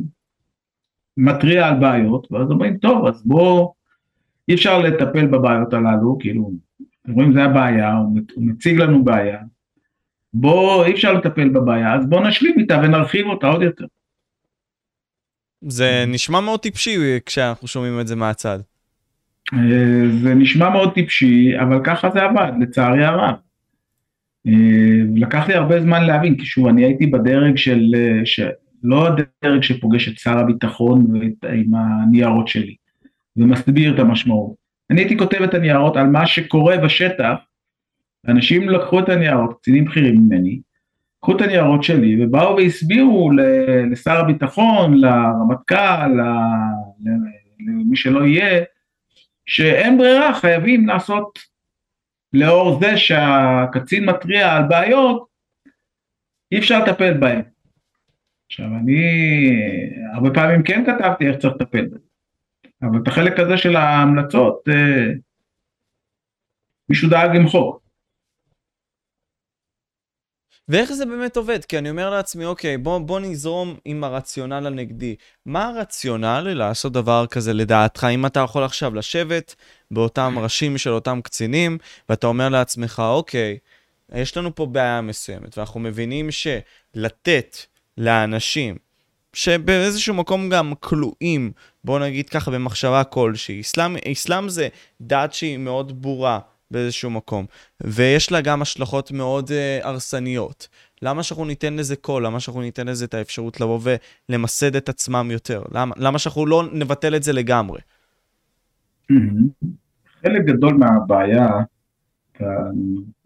מתריע על בעיות, ואז אומרים, טוב, אז בוא, אי אפשר לטפל בבעיות הללו, כאילו, אתם רואים, זה הבעיה, הוא מציג לנו בעיה, בוא, אי אפשר לטפל בבעיה, אז בוא נשלים איתה ונרחיב אותה עוד יותר. זה נשמע מאוד טיפשי כשאנחנו שומעים את זה מהצד. זה נשמע מאוד טיפשי, אבל ככה זה עבד, לצערי הרב. לקח לי הרבה זמן להבין, כי שוב, אני הייתי בדרג של, של לא הדרג שפוגש את שר הביטחון עם הניירות שלי, ומסביר את המשמעות. אני הייתי כותב את הניירות על מה שקורה בשטח, אנשים לקחו את הניירות, קצינים בכירים ממני, לקחו את הניירות שלי ובאו והסבירו לשר הביטחון, לרמטכ"ל, למי שלא יהיה, שאין ברירה, חייבים לעשות, לאור זה שהקצין מתריע על בעיות, אי אפשר לטפל בהם. עכשיו אני, הרבה פעמים כן כתבתי איך צריך לטפל בזה, אבל את החלק הזה של ההמלצות, מישהו דאג למחוק. ואיך זה באמת עובד? כי אני אומר לעצמי, אוקיי, בוא, בוא נזרום עם הרציונל הנגדי. מה הרציונל לעשות דבר כזה לדעתך? אם אתה יכול עכשיו לשבת באותם ראשים של אותם קצינים, ואתה אומר לעצמך, אוקיי, יש לנו פה בעיה מסוימת, ואנחנו מבינים שלתת לאנשים שבאיזשהו מקום גם כלואים, בוא נגיד ככה במחשבה כלשהי, אסלאם, זה דת שהיא מאוד ברורה. באיזשהו מקום, ויש לה גם השלכות מאוד uh, הרסניות. למה שאנחנו ניתן לזה קול? למה שאנחנו ניתן לזה את האפשרות לבוא ולמסד את עצמם יותר? למה, למה שאנחנו לא נבטל את זה לגמרי? חלק גדול מהבעיה,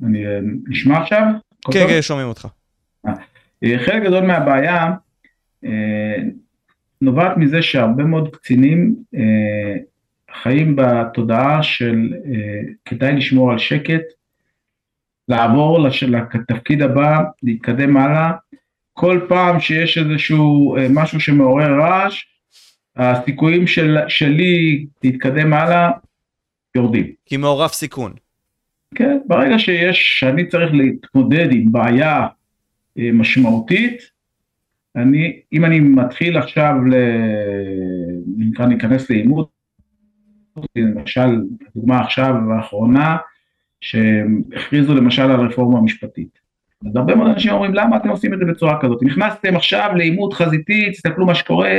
אני נשמע עכשיו? כן, כן, שומעים אותך. אה, חלק גדול מהבעיה אה, נובעת מזה שהרבה מאוד קצינים אה, חיים בתודעה של כדאי לשמור על שקט, לעבור לתפקיד הבא, להתקדם הלאה. כל פעם שיש איזשהו משהו שמעורר רעש, הסיכויים של, שלי להתקדם הלאה יורדים. כי מעורב סיכון. כן, ברגע שיש, שאני צריך להתמודד עם בעיה אה, משמעותית, אני, אם אני מתחיל עכשיו, ל... נקרא להיכנס לעימות, למשל, דוגמה עכשיו האחרונה, שהכריזו למשל על רפורמה משפטית. אז הרבה מאוד אנשים אומרים, למה אתם עושים את זה בצורה כזאת? נכנסתם עכשיו לעימות חזיתי, תסתכללו מה שקורה,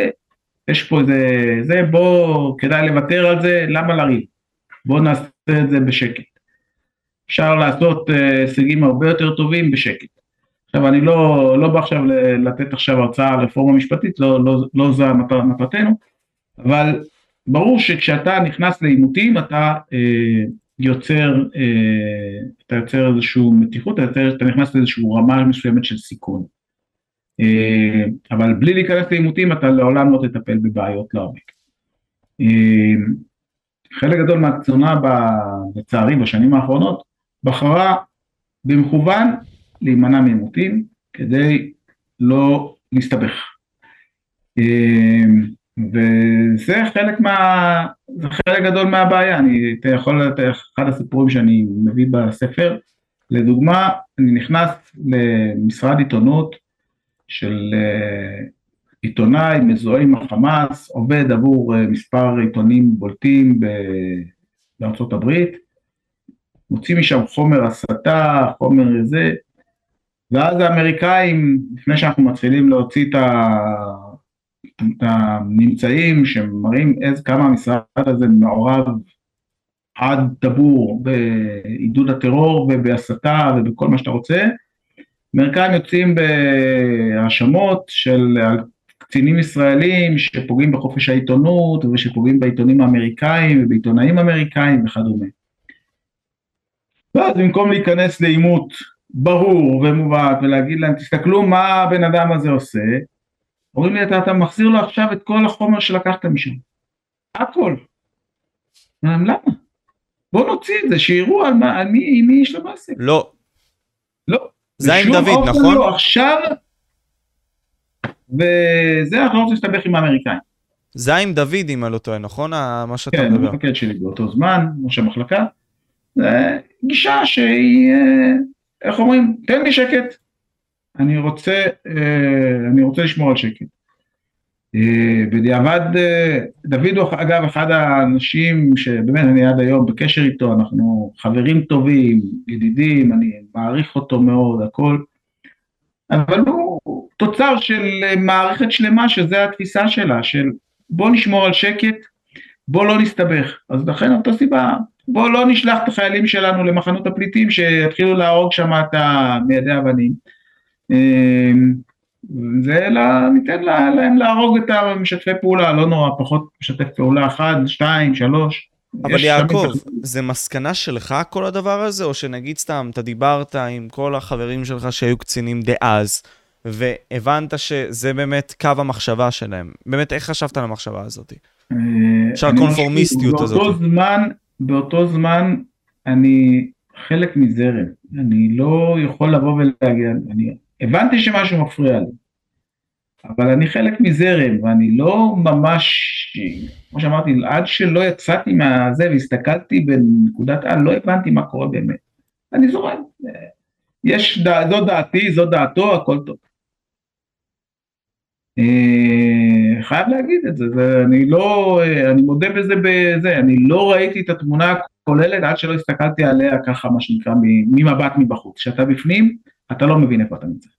יש פה איזה, זה, בוא, כדאי לוותר על זה, למה לריב? בואו נעשה את זה בשקט. אפשר לעשות אה, הישגים הרבה יותר טובים בשקט. עכשיו אני לא, לא בא עכשיו לתת עכשיו הרצאה על רפורמה משפטית, לא, לא, לא זו מטרתנו, אבל ברור שכשאתה נכנס לעימותים אתה אה, יוצר, אה, אתה יוצר איזושהי מתיחות, אתה, יוצר, אתה נכנס לאיזושהי רמה מסוימת של סיכון. אה, אבל בלי להיכנס לעימותים אתה לעולם לא תטפל בבעיות לעומק. אה, חלק גדול מהקצונה לצערי בשנים האחרונות בחרה במכוון להימנע מעימותים כדי לא להסתבך. אמ, וזה חלק מה... זה חלק גדול מהבעיה, אני אתה יכול לתת אחד הסיפורים שאני מביא בספר, לדוגמה, אני נכנס למשרד עיתונות של אה, עיתונאי מזוהה עם החמאס, עובד עבור אה, מספר עיתונים בולטים בארצות הברית, מוציא משם חומר הסתה, חומר זה, ואז האמריקאים, לפני שאנחנו מתחילים להוציא את, ה... הממצאים שמראים איזה כמה המשרד הזה מעורב עד טבור בעידוד הטרור ובהסתה ובכל מה שאתה רוצה, אמריקאים יוצאים בהאשמות של קצינים ישראלים שפוגעים בחופש העיתונות ושפוגעים בעיתונים האמריקאים ובעיתונאים אמריקאים וכדומה. ואז במקום להיכנס לעימות ברור ומובהק ולהגיד להם תסתכלו מה הבן אדם הזה עושה, אומרים לי אתה, אתה מחזיר לו עכשיו את כל החומר שלקחת משם, הכל. למה? בוא נוציא את זה, שיראו על, מה, על מי, מי יש לו מעסק. לא. לא. זה עם דוד, נכון? לא, עכשיו, וזה אנחנו לא רוצים להסתבך עם האמריקאים. זה עם דוד, אם אני לא טועה, נכון? מה שאתה כן, מדבר. כן, המפקד שלי באותו זמן, ראש המחלקה. זה גישה שהיא, אה, איך אומרים, תן לי שקט, אני רוצה, אה, אני רוצה לשמור על שקט. אה, בדיעבד, דוד הוא אגב אחד האנשים שבאמת אני עד היום בקשר איתו, אנחנו חברים טובים, ידידים, אני מעריך אותו מאוד, הכל, אבל הוא תוצר של מערכת שלמה שזה התפיסה שלה, של בוא נשמור על שקט, בוא לא נסתבך. אז לכן אותה סיבה, בואו לא נשלח את החיילים שלנו למחנות הפליטים שיתחילו להרוג שם את מיידי אבנים. אמ, זה לה, ניתן לה, להם להרוג את המשתפי פעולה, לא נורא, פחות משתף פעולה אחד, שתיים, שלוש. אבל יעקב, זה מסקנה שלך כל הדבר הזה, או שנגיד סתם, אתה דיברת עם כל החברים שלך שהיו קצינים דאז, והבנת שזה באמת קו המחשבה שלהם. באמת, איך חשבת על המחשבה הזאת? אה, של הקונפורמיסטיות הזאת. באותו זמן, באותו זמן אני חלק מזרם, אני לא יכול לבוא ולהגיד, אני הבנתי שמשהו מפריע לי, אבל אני חלק מזרם ואני לא ממש, כמו שאמרתי, עד שלא יצאתי מהזה והסתכלתי בנקודת על, לא הבנתי מה קורה באמת. אני זורם, יש, זו דעתי, זו דעתו, הכל טוב. אה, חייב להגיד את זה, זה, אני לא, אה, אני מודה בזה בזה, אני לא ראיתי את התמונה הכוללת עד שלא הסתכלתי עליה ככה מה שנקרא ממבט מבחוץ, כשאתה בפנים אתה לא מבין איפה אתה נמצא.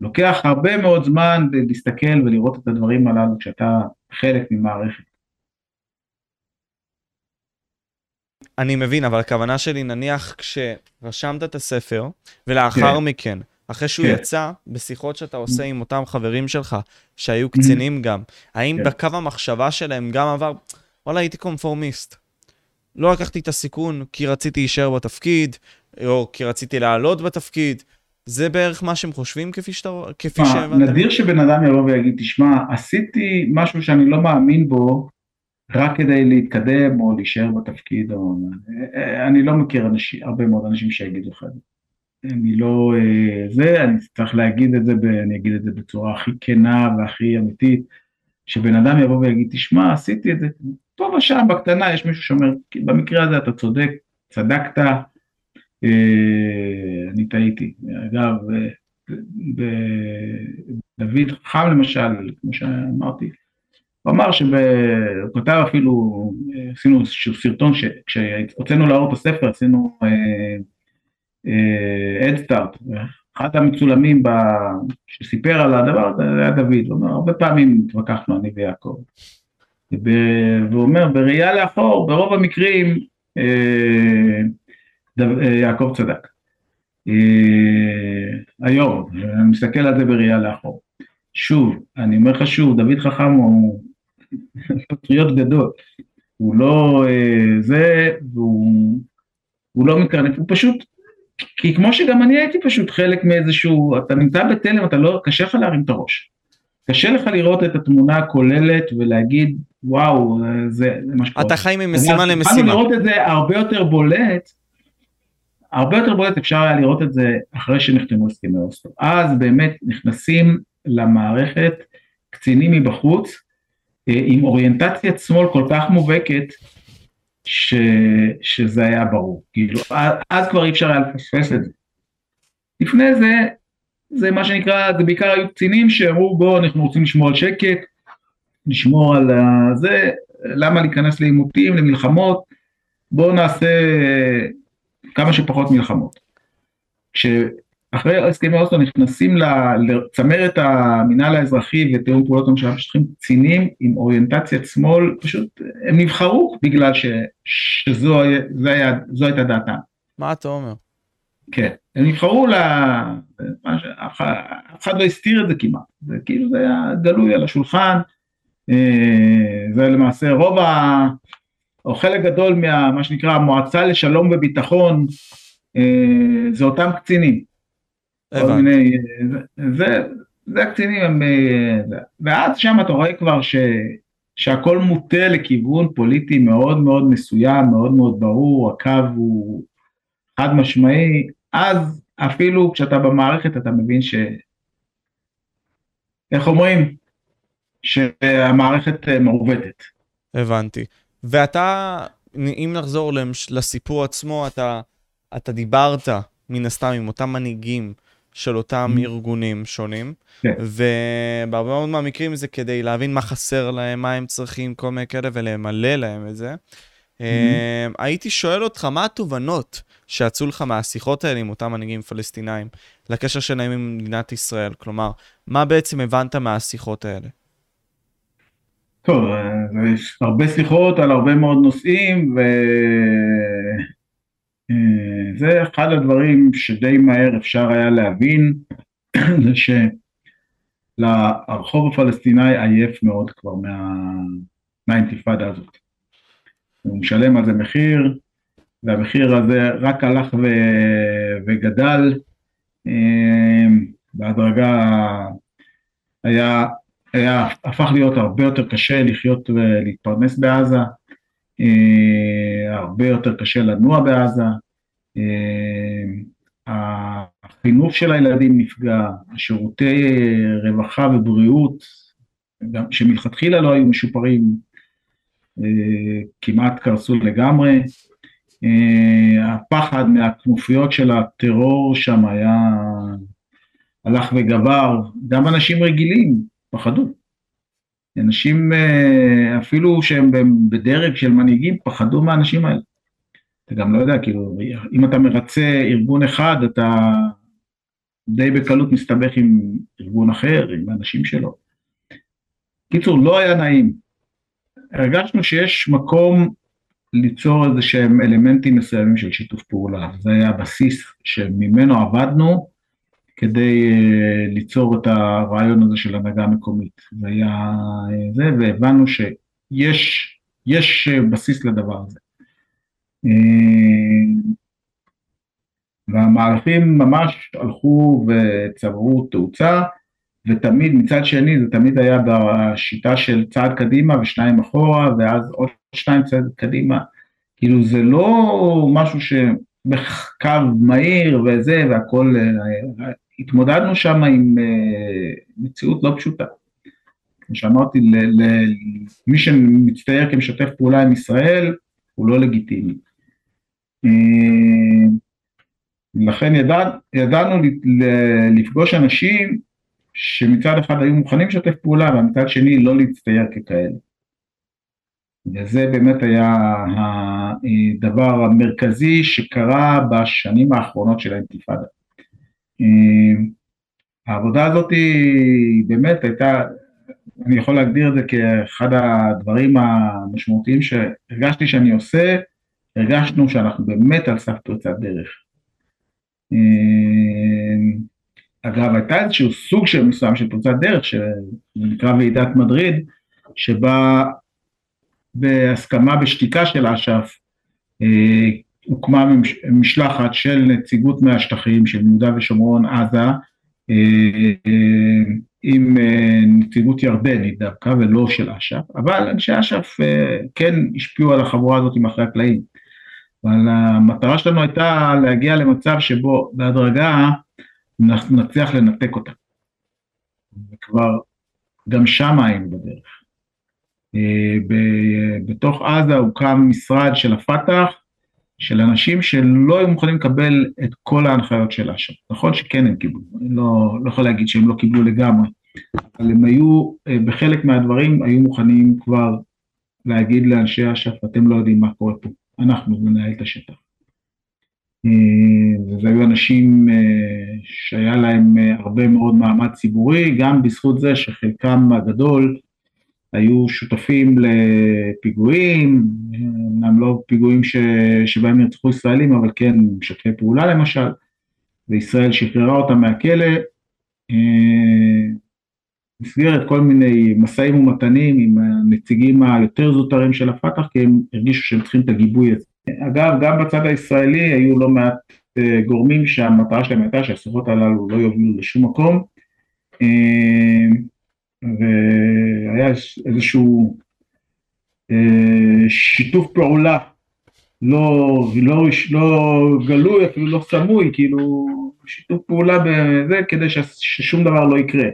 לוקח הרבה מאוד זמן להסתכל ולראות את הדברים הללו כשאתה חלק ממערכת. אני מבין, אבל הכוונה שלי נניח כשרשמת את הספר ולאחר כן. מכן אחרי שהוא כן. יצא, בשיחות שאתה עושה עם אותם חברים שלך, שהיו קצינים גם, האם כן. בקו המחשבה שלהם גם עבר, וואלה, הייתי קונפורמיסט. לא לקחתי את הסיכון כי רציתי להישאר בתפקיד, או כי רציתי לעלות בתפקיד. זה בערך מה שהם חושבים כפי שאתה, כפי שהבנת. נדיר שבן אדם יבוא ויגיד, תשמע, עשיתי משהו שאני לא מאמין בו, רק כדי להתקדם או להישאר בתפקיד, או... אני לא מכיר אנשים, הרבה מאוד אנשים שיגידו לך את זה. אני לא... אה, זה, אני צריך להגיד את זה, ב, אני אגיד את זה בצורה הכי כנה והכי אמיתית, שבן אדם יבוא ויגיד, תשמע, עשיתי את זה, פה ושם בקטנה יש מישהו שאומר, במקרה הזה אתה צודק, צדקת, אה, אני טעיתי. אגב, דוד חם למשל, כמו שאמרתי, הוא אמר שהוא כותב אפילו, עשינו איזשהו סרטון, כשהוצאנו לאור את הספר עשינו אדסטארט, אה, אחד המצולמים שסיפר על הדבר הזה היה דוד, הוא אומר, הרבה פעמים התווכחנו אני ויעקב, והוא אומר, בראייה לאחור, ברוב המקרים אה, יעקב צדק. היום, אני מסתכל על זה בראייה לאחור. שוב, אני אומר לך שוב, דוד חכם הוא פטריוט גדול, הוא לא אה, זה, והוא הוא לא מקרנף, הוא פשוט, כי כמו שגם אני הייתי פשוט חלק מאיזשהו, אתה נמצא בתלם, אתה לא, קשה לך להרים את הראש. קשה לך לראות את התמונה הכוללת ולהגיד, וואו, זה, זה מה שקורה. אתה חי ממשימה למשימה. התחלנו לראות את זה הרבה יותר בולט, הרבה יותר בולט אפשר היה לראות את זה אחרי שנחתמו הסכמי אוסטו. אז באמת נכנסים למערכת קצינים מבחוץ, אה, עם אוריינטציית שמאל כל כך מובהקת, ש, שזה היה ברור, כאילו, אז כבר אי אפשר היה לפספס את זה. לפני זה, זה מה שנקרא, זה בעיקר היו קצינים שאמרו בואו אנחנו רוצים לשמור על שקט, לשמור על זה, למה להיכנס לעימותים, למלחמות, בואו נעשה כמה שפחות מלחמות. אחרי הסכמי אוסלו נכנסים לצמרת המינהל האזרחי ותיאום פעולות הממשלה בשטחים קצינים עם אוריינטציית שמאל, פשוט הם נבחרו בגלל ש, שזו היה, הייתה דעתם. מה אתה אומר? כן, הם נבחרו ל... אף אחד לא הסתיר את זה כמעט, זה כאילו זה היה גלוי על השולחן, אה, זה למעשה רוב ה... או חלק גדול מה שנקרא המועצה לשלום וביטחון, אה, זה אותם קצינים. מיני, זה, זה הקצינים הם, אה, ואז שם אתה רואה כבר ש, שהכל מוטה לכיוון פוליטי מאוד מאוד מסוים, מאוד מאוד ברור, הקו הוא חד משמעי, אז אפילו כשאתה במערכת אתה מבין ש... איך אומרים? שהמערכת אה, מעוותת. הבנתי. ואתה, אם נחזור לסיפור עצמו, אתה, אתה דיברת מן הסתם עם אותם מנהיגים של אותם mm-hmm. ארגונים שונים, כן. ובהרבה מאוד מהמקרים זה כדי להבין מה חסר להם, מה הם צריכים, כל מיני כאלה, ולמלא להם את זה. Mm-hmm. הייתי שואל אותך, מה התובנות שיצאו לך מהשיחות האלה עם אותם מנהיגים פלסטינאים, לקשר שלהם עם מדינת ישראל? כלומר, מה בעצם הבנת מהשיחות האלה? טוב, אה, יש הרבה שיחות על הרבה מאוד נושאים, ו... אה, אחד הדברים שדי מהר אפשר היה להבין, זה שלרחוב הפלסטיני עייף מאוד כבר מה... מהאינתיפאדה הזאת. הוא משלם על זה מחיר, והמחיר הזה רק הלך ו... וגדל, אה, בהדרגה היה, היה, הפך להיות הרבה יותר קשה לחיות ולהתפרנס בעזה, אה, הרבה יותר קשה לנוע בעזה, אה, החינוך של הילדים נפגע, שירותי רווחה ובריאות, גם שמלכתחילה לא היו משופרים, אה, כמעט קרסו לגמרי. הפחד מהכנופיות של הטרור שם היה, הלך וגבר, גם אנשים רגילים פחדו. אנשים אה, אפילו שהם בדרג של מנהיגים פחדו מהאנשים האלה. אתה גם לא יודע, כאילו, אם אתה מרצה ארגון אחד, אתה די בקלות מסתבך עם ארגון אחר, עם האנשים שלו. קיצור, לא היה נעים. הרגשנו שיש מקום ליצור איזה שהם אלמנטים מסוימים של שיתוף פעולה. זה היה הבסיס שממנו עבדנו, כדי uh, ליצור את הרעיון הזה של הנהגה מקומית. זה היה uh, זה, והבנו שיש יש בסיס לדבר הזה. והמהלכים ממש הלכו וצברו תאוצה, ותמיד, מצד שני, זה תמיד היה בשיטה של צעד קדימה ושניים אחורה, ואז עוד שניים צעד קדימה. כאילו זה לא משהו שבקו מהיר וזה, והכל, התמודדנו שם עם מציאות לא פשוטה. כמו שאמרתי, למי שמצטייר כמשתף פעולה עם ישראל, הוא לא לגיטימי. לכן ידע, ידענו לפגוש אנשים שמצד אחד היו מוכנים לשתף פעולה, ומצד שני לא להצטייר ככאלה. וזה באמת היה הדבר המרכזי שקרה בשנים האחרונות של האינתיפאדה. העבודה הזאת היא באמת הייתה, אני יכול להגדיר את זה כאחד הדברים המשמעותיים שהרגשתי שאני עושה, הרגשנו שאנחנו באמת על סף פריצת דרך. אגב, הייתה איזשהו סוג של מסוים של פריצת דרך, שנקרא ועידת מדריד, שבה בהסכמה בשתיקה של אש"ף, אה, הוקמה משלחת של נציגות מהשטחים של יהודה ושומרון, עזה, אה, אה, עם נציגות ירדנית דווקא ולא של אש"ף, אבל אנשי אש"ף כן השפיעו על החבורה הזאת מאחורי הקלעים. אבל המטרה שלנו הייתה להגיע למצב שבו בהדרגה אנחנו נצליח לנתק אותה. וכבר גם שם היינו בדרך. אה, בתוך עזה הוקם משרד של הפת"ח, של אנשים שלא היו מוכנים לקבל את כל ההנחיות של אש"ף. נכון שכן הם קיבלו, אני לא, לא יכול להגיד שהם לא קיבלו לגמרי, אבל הם היו, אה, בחלק מהדברים היו מוכנים כבר להגיד לאנשי אש"ף, אתם לא יודעים מה קורה פה, אנחנו ננהל את השטח. אה, וזה היו אנשים שהיה להם הרבה מאוד מעמד ציבורי, גם בזכות זה שחלקם הגדול היו שותפים לפיגועים, אמנם לא פיגועים ש... שבהם נרצחו ישראלים, אבל כן משתפי פעולה למשל, וישראל שחררה אותם מהכלא, אה, במסגרת כל מיני משאים ומתנים עם הנציגים היותר זוטרים של הפת"ח, כי הם הרגישו שהם צריכים את הגיבוי הזה. אגב, גם בצד הישראלי היו לא מעט אה, גורמים שהמטרה שלהם הייתה שהשיחות הללו לא יובילו לשום מקום. והיה איזשהו אה, שיתוף פעולה לא, לא, לא גלוי, אפילו לא סמוי, כאילו שיתוף פעולה בזה כדי ששום דבר לא יקרה.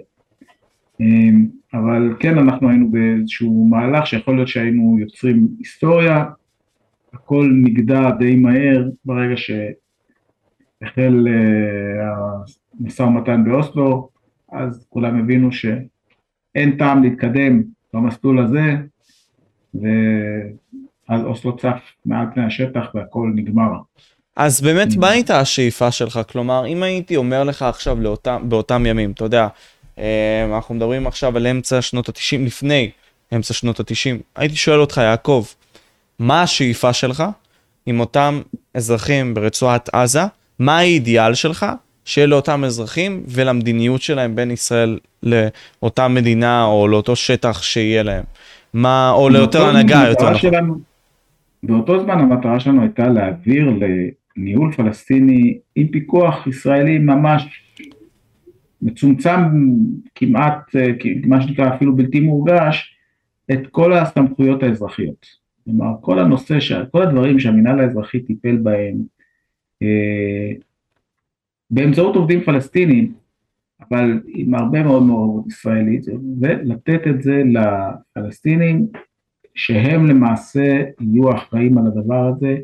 אה, אבל כן אנחנו היינו באיזשהו מהלך שיכול להיות שהיינו יוצרים היסטוריה, הכל נגדע די מהר ברגע שהחל אה, המשא ומתן באוסלו, אז כולם הבינו ש... אין טעם להתקדם במסלול הזה, ואז אוסלו צף מעל פני השטח והכל נגמר. אז באמת, מה הייתה השאיפה שלך? כלומר, אם הייתי אומר לך עכשיו לאותם, באותם ימים, אתה יודע, אה, אנחנו מדברים עכשיו על אמצע שנות ה-90, לפני אמצע שנות ה-90, הייתי שואל אותך, יעקב, מה השאיפה שלך עם אותם אזרחים ברצועת עזה? מה האידיאל שלך שיהיה לאותם אזרחים ולמדיניות שלהם בין ישראל לאותה מדינה או לאותו שטח שיהיה להם. מה, או ליותר הנהגה יותר נכון. שלנו, באותו זמן המטרה שלנו הייתה להעביר לניהול פלסטיני עם פיקוח ישראלי ממש מצומצם כמעט, מה שנקרא אפילו בלתי מורגש, את כל הסמכויות האזרחיות. כלומר, כל הנושא, כל הדברים שהמינהל האזרחי טיפל בהם, אה, באמצעות עובדים פלסטינים, אבל עם הרבה מאוד מעורבות ישראלית, ולתת את זה לפלסטינים, שהם למעשה יהיו אחראים על הדבר הזה,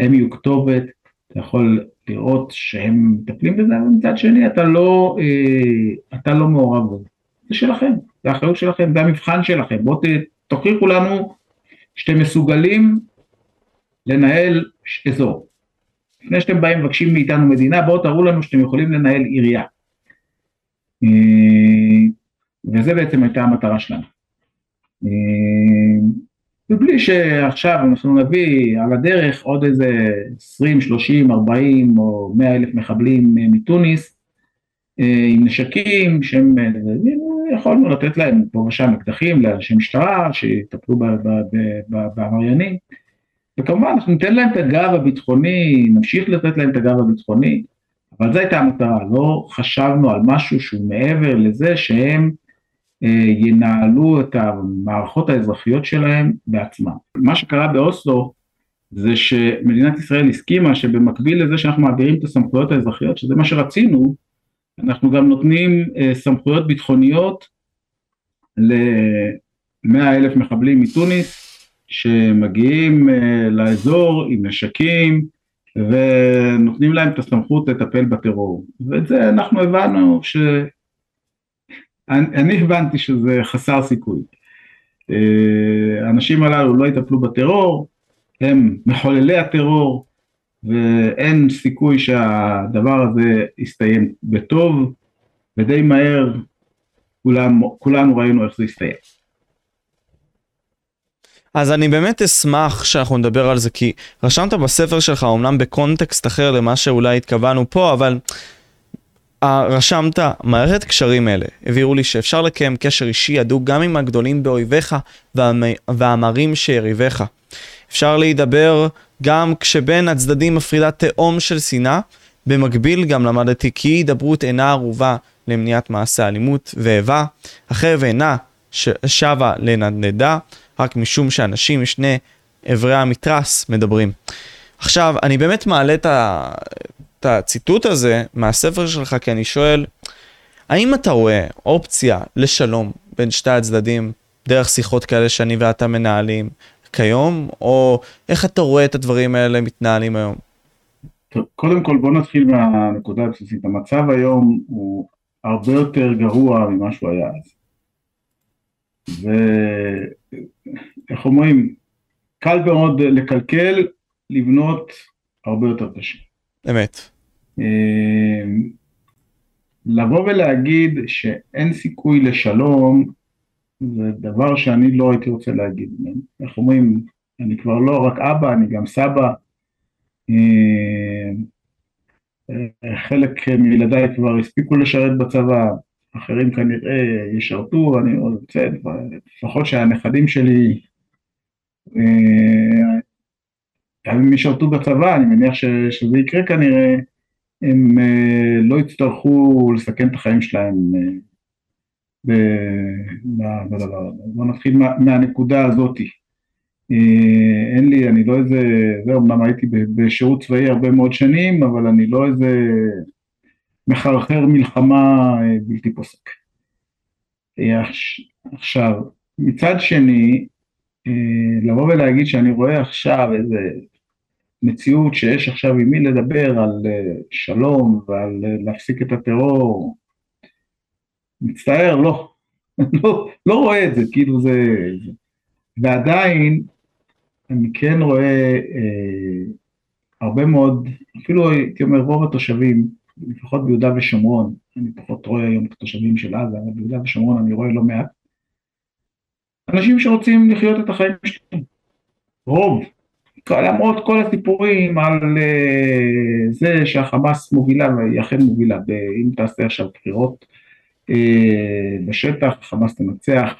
הם יהיו כתובת, אתה יכול לראות שהם מטפלים בזה, ומצד שני אתה לא, אה, אתה לא מעורב בזה. זה שלכם, זה האחריות שלכם, זה המבחן שלכם, בואו תוכיחו לנו שאתם מסוגלים לנהל אזור. לפני שאתם באים מבקשים מאיתנו מדינה, בואו תראו לנו שאתם יכולים לנהל עירייה. אה, וזה בעצם הייתה המטרה שלנו. אה, ובלי שעכשיו אנחנו נביא על הדרך עוד איזה 20, 30, 40 או 100 אלף מחבלים מתוניס, אה, עם נשקים שהם, יכולנו לתת להם פה ושם אקדחים לאנשי משטרה שיטפלו בעבריינים, וכמובן אנחנו ניתן להם את הגב הביטחוני, נמשיך לתת להם את הגב הביטחוני, אבל זו הייתה המטרה, לא חשבנו על משהו שהוא מעבר לזה שהם אה, ינהלו את המערכות האזרחיות שלהם בעצמם. מה שקרה באוסלו זה שמדינת ישראל הסכימה שבמקביל לזה שאנחנו מעבירים את הסמכויות האזרחיות, שזה מה שרצינו, אנחנו גם נותנים אה, סמכויות ביטחוניות ל-100 אלף מחבלים מתוניס שמגיעים אה, לאזור עם נשקים ונותנים להם את הסמכות לטפל בטרור ואת זה אנחנו הבנו ש... אני הבנתי שזה חסר סיכוי. אה, האנשים הללו לא יטפלו בטרור, הם מחוללי הטרור, ואין סיכוי שהדבר הזה יסתיים בטוב, ודי מהר כולם, כולנו ראינו איך זה יסתיים. אז אני באמת אשמח שאנחנו נדבר על זה, כי רשמת בספר שלך, אמנם בקונטקסט אחר למה שאולי התכוונו פה, אבל רשמת, מערכת קשרים אלה הבהירו לי שאפשר לקיים קשר אישי הדוק גם עם הגדולים באויביך והמרים שיריביך. אפשר להידבר גם כשבין הצדדים מפרידה תהום של שנאה. במקביל גם למדתי כי הידברות אינה ערובה למניעת מעשה אלימות ואיבה. החרב אינה שבה לנדנדה, רק משום שאנשים משני אברי המתרס מדברים. עכשיו, אני באמת מעלה את, ה... את הציטוט הזה מהספר שלך, כי אני שואל, האם אתה רואה אופציה לשלום בין שתי הצדדים דרך שיחות כאלה שאני ואתה מנהלים כיום, או איך אתה רואה את הדברים האלה מתנהלים היום? טוב, קודם כל בוא נתחיל מהנקודה הבסיסית. המצב היום הוא הרבה יותר גרוע ממה שהוא היה אז. ואיך אומרים, קל מאוד לקלקל, לבנות הרבה יותר קשה. אמת. אה, לבוא ולהגיד שאין סיכוי לשלום, זה דבר שאני לא הייתי רוצה להגיד. איך אומרים, אני כבר לא רק אבא, אני גם סבא. אה, אה, חלק מילדיי כבר הספיקו לשרת בצבא, אחרים כנראה ישרתו, אני רוצה, לפחות שהנכדים שלי גם אם ישרתו בצבא, אני מניח ש, שזה יקרה כנראה, הם uh, לא יצטרכו לסכן את החיים שלהם uh, בדבר הזה. בואו נתחיל מה, מהנקודה הזאתי. אין לי, אני לא איזה, זה אמנם הייתי בשירות צבאי הרבה מאוד שנים, אבל אני לא איזה מחרחר מלחמה uh, בלתי פוסק. עכשיו, מצד שני, לבוא ולהגיד שאני רואה עכשיו איזה מציאות שיש עכשיו עם מי לדבר על אה, שלום ועל אה, להפסיק את הטרור, מצטער, לא, לא, לא רואה את זה, כאילו זה... ועדיין אני כן רואה אה, הרבה מאוד, אפילו הייתי אומר רוב התושבים, לפחות ביהודה ושומרון, אני פחות רואה היום את התושבים של עזה, אבל ביהודה ושומרון אני רואה לא מעט, אנשים שרוצים לחיות את החיים שלהם, רוב, למרות כל הסיפורים על uh, זה שהחמאס מובילה, והיא אכן מובילה, אם תעשה עכשיו בחירות uh, בשטח, חמאס תנצח,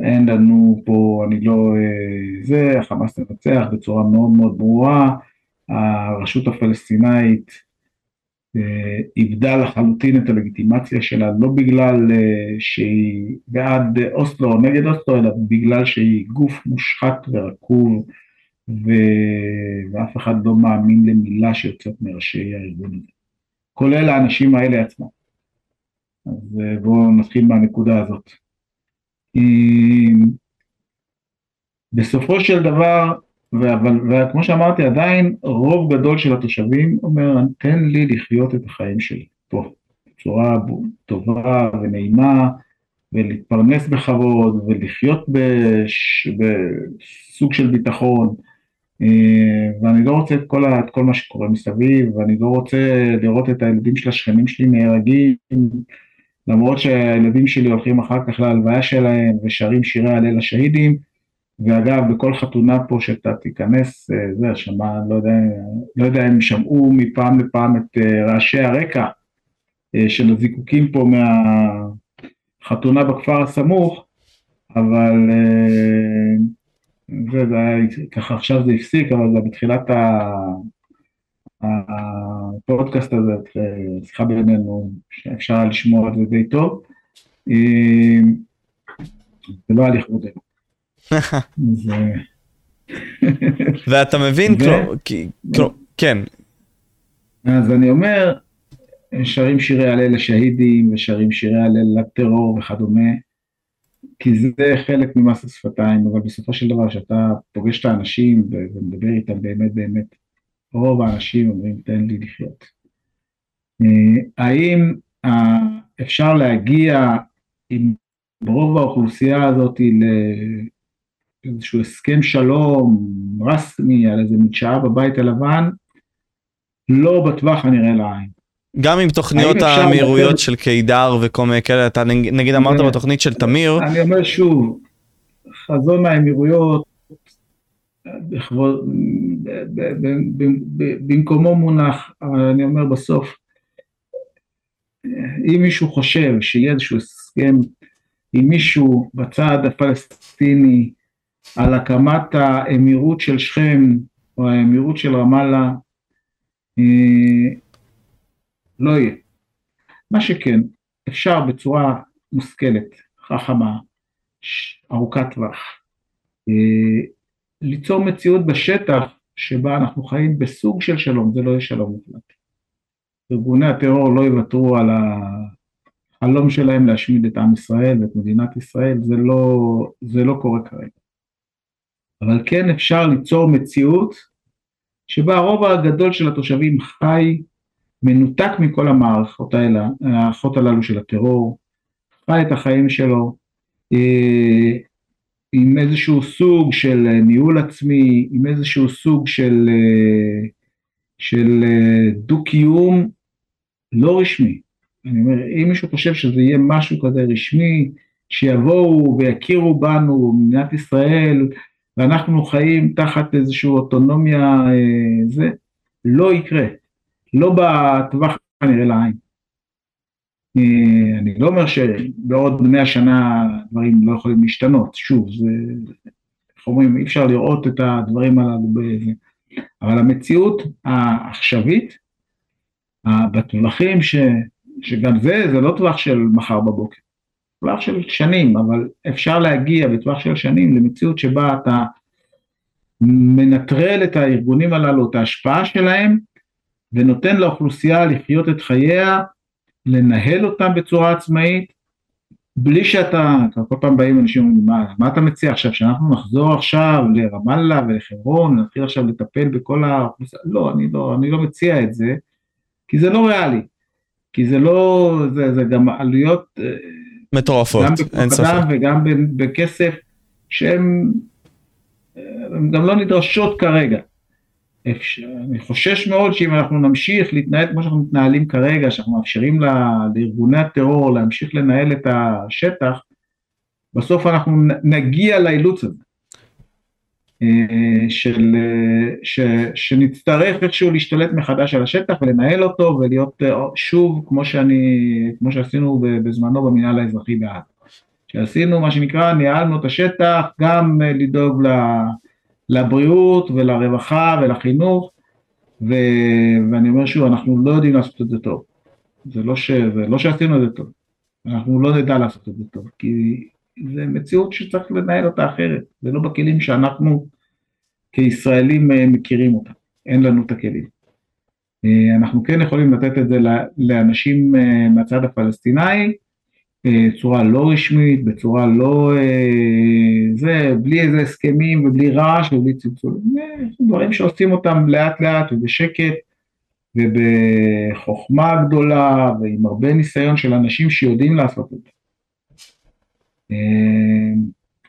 אין לנו פה, אני לא, uh, זה, החמאס תנצח בצורה מאוד מאוד ברורה, הרשות הפלסטינאית איבדה לחלוטין את הלגיטימציה שלה, לא בגלל uh, שהיא בעד אוסלו או נגד אוסלו, אלא בגלל שהיא גוף מושחת ורקוב. ו... ואף אחד לא מאמין למילה שיוצאת מראשי הארגון הזה, כולל האנשים האלה עצמם. אז אה, בואו נתחיל מהנקודה הזאת. בסופו של דבר, וכמו שאמרתי, עדיין רוב גדול של התושבים אומר, תן לי לחיות את החיים שלי. פה, בצורה טובה ונעימה, ולהתפרנס בכבוד, ולחיות בש, בסוג של ביטחון, אה, ואני לא רוצה את כל, ה, את כל מה שקורה מסביב, ואני לא רוצה לראות את הילדים של השכנים שלי נהרגים, למרות שהילדים שלי הולכים אחר כך להלוויה שלהם ושרים שירי הלל השהידים, ואגב, בכל חתונה פה שאתה תיכנס, אה, זה, שמע, לא יודע, לא יודע אם שמעו מפעם לפעם את אה, רעשי הרקע של הזיקוקים פה חתונה בכפר הסמוך, אבל אה, זה, זה היה, ככה עכשיו זה הפסיק, אבל זה בתחילת הפודקאסט הזה, שיחה בינינו, שאפשר לשמוע את זה די טוב. זה לא היה לכבודנו. ואתה מבין, כן. אז אני אומר, שרים שירי הלל לשהידים ושרים שירי הלל לטרור וכדומה, כי זה חלק ממס השפתיים, אבל בסופו של דבר כשאתה פוגש את האנשים ומדבר איתם באמת באמת, רוב האנשים אומרים תן לי לחיות. אה, האם אה, אפשר להגיע עם רוב האוכלוסייה הזאת לאיזשהו הסכם שלום רסמי על איזה מדשאה בבית הלבן? לא בטווח הנראה לעין. גם עם תוכניות המהירויות של קידר וכל מיני כאלה, אתה נגיד אמרת בתוכנית של תמיר. אני אומר שוב, חזון האמירויות במקומו מונח, אבל אני אומר בסוף, אם מישהו חושב שיהיה איזשהו הסכם עם מישהו בצד הפלסטיני על הקמת האמירות של שכם או האמירות של רמאללה, אה, לא יהיה. מה שכן, אפשר בצורה מושכלת, חכמה, ארוכת טווח, אה, ליצור מציאות בשטח שבה אנחנו חיים בסוג של שלום, זה לא יהיה שלום מוחלט. ארגוני הטרור לא יוותרו על החלום שלהם להשמיד את עם ישראל ואת מדינת ישראל, זה לא, זה לא קורה כרגע. אבל כן אפשר ליצור מציאות שבה הרוב הגדול של התושבים חי מנותק מכל המערכות האלה, הללו של הטרור, חי את החיים שלו אה, עם איזשהו סוג של ניהול עצמי, עם איזשהו סוג של, אה, של אה, דו-קיום לא רשמי. אני אומר, אם מישהו חושב שזה יהיה משהו כזה רשמי, שיבואו ויכירו בנו, מדינת ישראל, ואנחנו חיים תחת איזושהי אוטונומיה, זה לא יקרה. לא בטווח הנראה לעין. אה, אני לא אומר שבעוד מאה שנה דברים לא יכולים להשתנות, שוב, זה, איך אומרים, אי אפשר לראות את הדברים הללו אבל המציאות העכשווית, בטווחים, ש, שגם זה, זה לא טווח של מחר בבוקר, טווח של שנים, אבל אפשר להגיע בטווח של שנים למציאות שבה אתה מנטרל את הארגונים הללו, את ההשפעה שלהם, ונותן לאוכלוסייה לחיות את חייה, לנהל אותם בצורה עצמאית, בלי שאתה, כל פעם באים אנשים אומרים, מה, מה אתה מציע עכשיו, שאנחנו נחזור עכשיו לרמאללה ולחברון, נתחיל עכשיו לטפל בכל האוכלוסייה, לא, אני לא, אני לא מציע את זה, כי זה לא ריאלי, כי זה לא, זה, זה גם עלויות, אה, מטורפות, אין ספק, גם בכוח וגם בכסף, שהן גם לא נדרשות כרגע. אני חושש מאוד שאם אנחנו נמשיך להתנהל כמו שאנחנו מתנהלים כרגע, שאנחנו מאפשרים לארגוני הטרור להמשיך לנהל את השטח, בסוף אנחנו נגיע לאילוץ הזה. אה, של, ש, שנצטרך איכשהו להשתלט מחדש על השטח ולנהל אותו ולהיות אה, שוב כמו שאני, כמו שעשינו בזמנו במינהל האזרחי בעד. שעשינו מה שנקרא, ניהלנו את השטח, גם אה, לדאוג. לבריאות ולרווחה ולחינוך, ו... ואני אומר שוב, אנחנו לא יודעים לעשות את זה טוב. זה לא, ש... זה לא שעשינו את זה טוב, אנחנו לא נדע לעשות את זה טוב, כי זה מציאות שצריך לנהל אותה אחרת, זה לא בכלים שאנחנו כישראלים אה, מכירים אותה, אין לנו את הכלים. אה, אנחנו כן יכולים לתת את זה לאנשים אה, מהצד הפלסטיני, בצורה לא רשמית, בצורה לא... זה, בלי איזה הסכמים ובלי רעש ובלי צלצול. דברים שעושים אותם לאט לאט ובשקט ובחוכמה גדולה ועם הרבה ניסיון של אנשים שיודעים לעשות את זה. אה,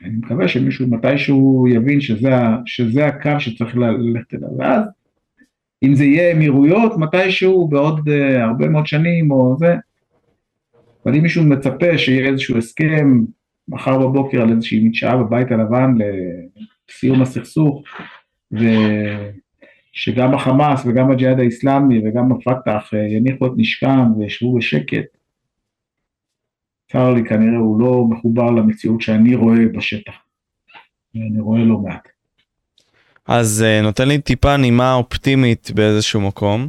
אני מקווה שמישהו מתישהו יבין שזה, שזה הקו שצריך ללכת אליו, ואז אם זה יהיה אמירויות מתישהו בעוד uh, הרבה מאוד שנים או זה, אבל אם מישהו מצפה שיהיה איזשהו הסכם מחר בבוקר על איזושהי מדשאה בבית הלבן לסיום הסכסוך, ושגם החמאס וגם הג'יהאד האיסלאמי וגם הפת"ח אה, יניחו את נשקם וישבו בשקט, צר לי, כנראה הוא לא מחובר למציאות שאני רואה בשטח. אני רואה לא מעט. אז uh, נותן לי טיפה נימה אופטימית באיזשהו מקום,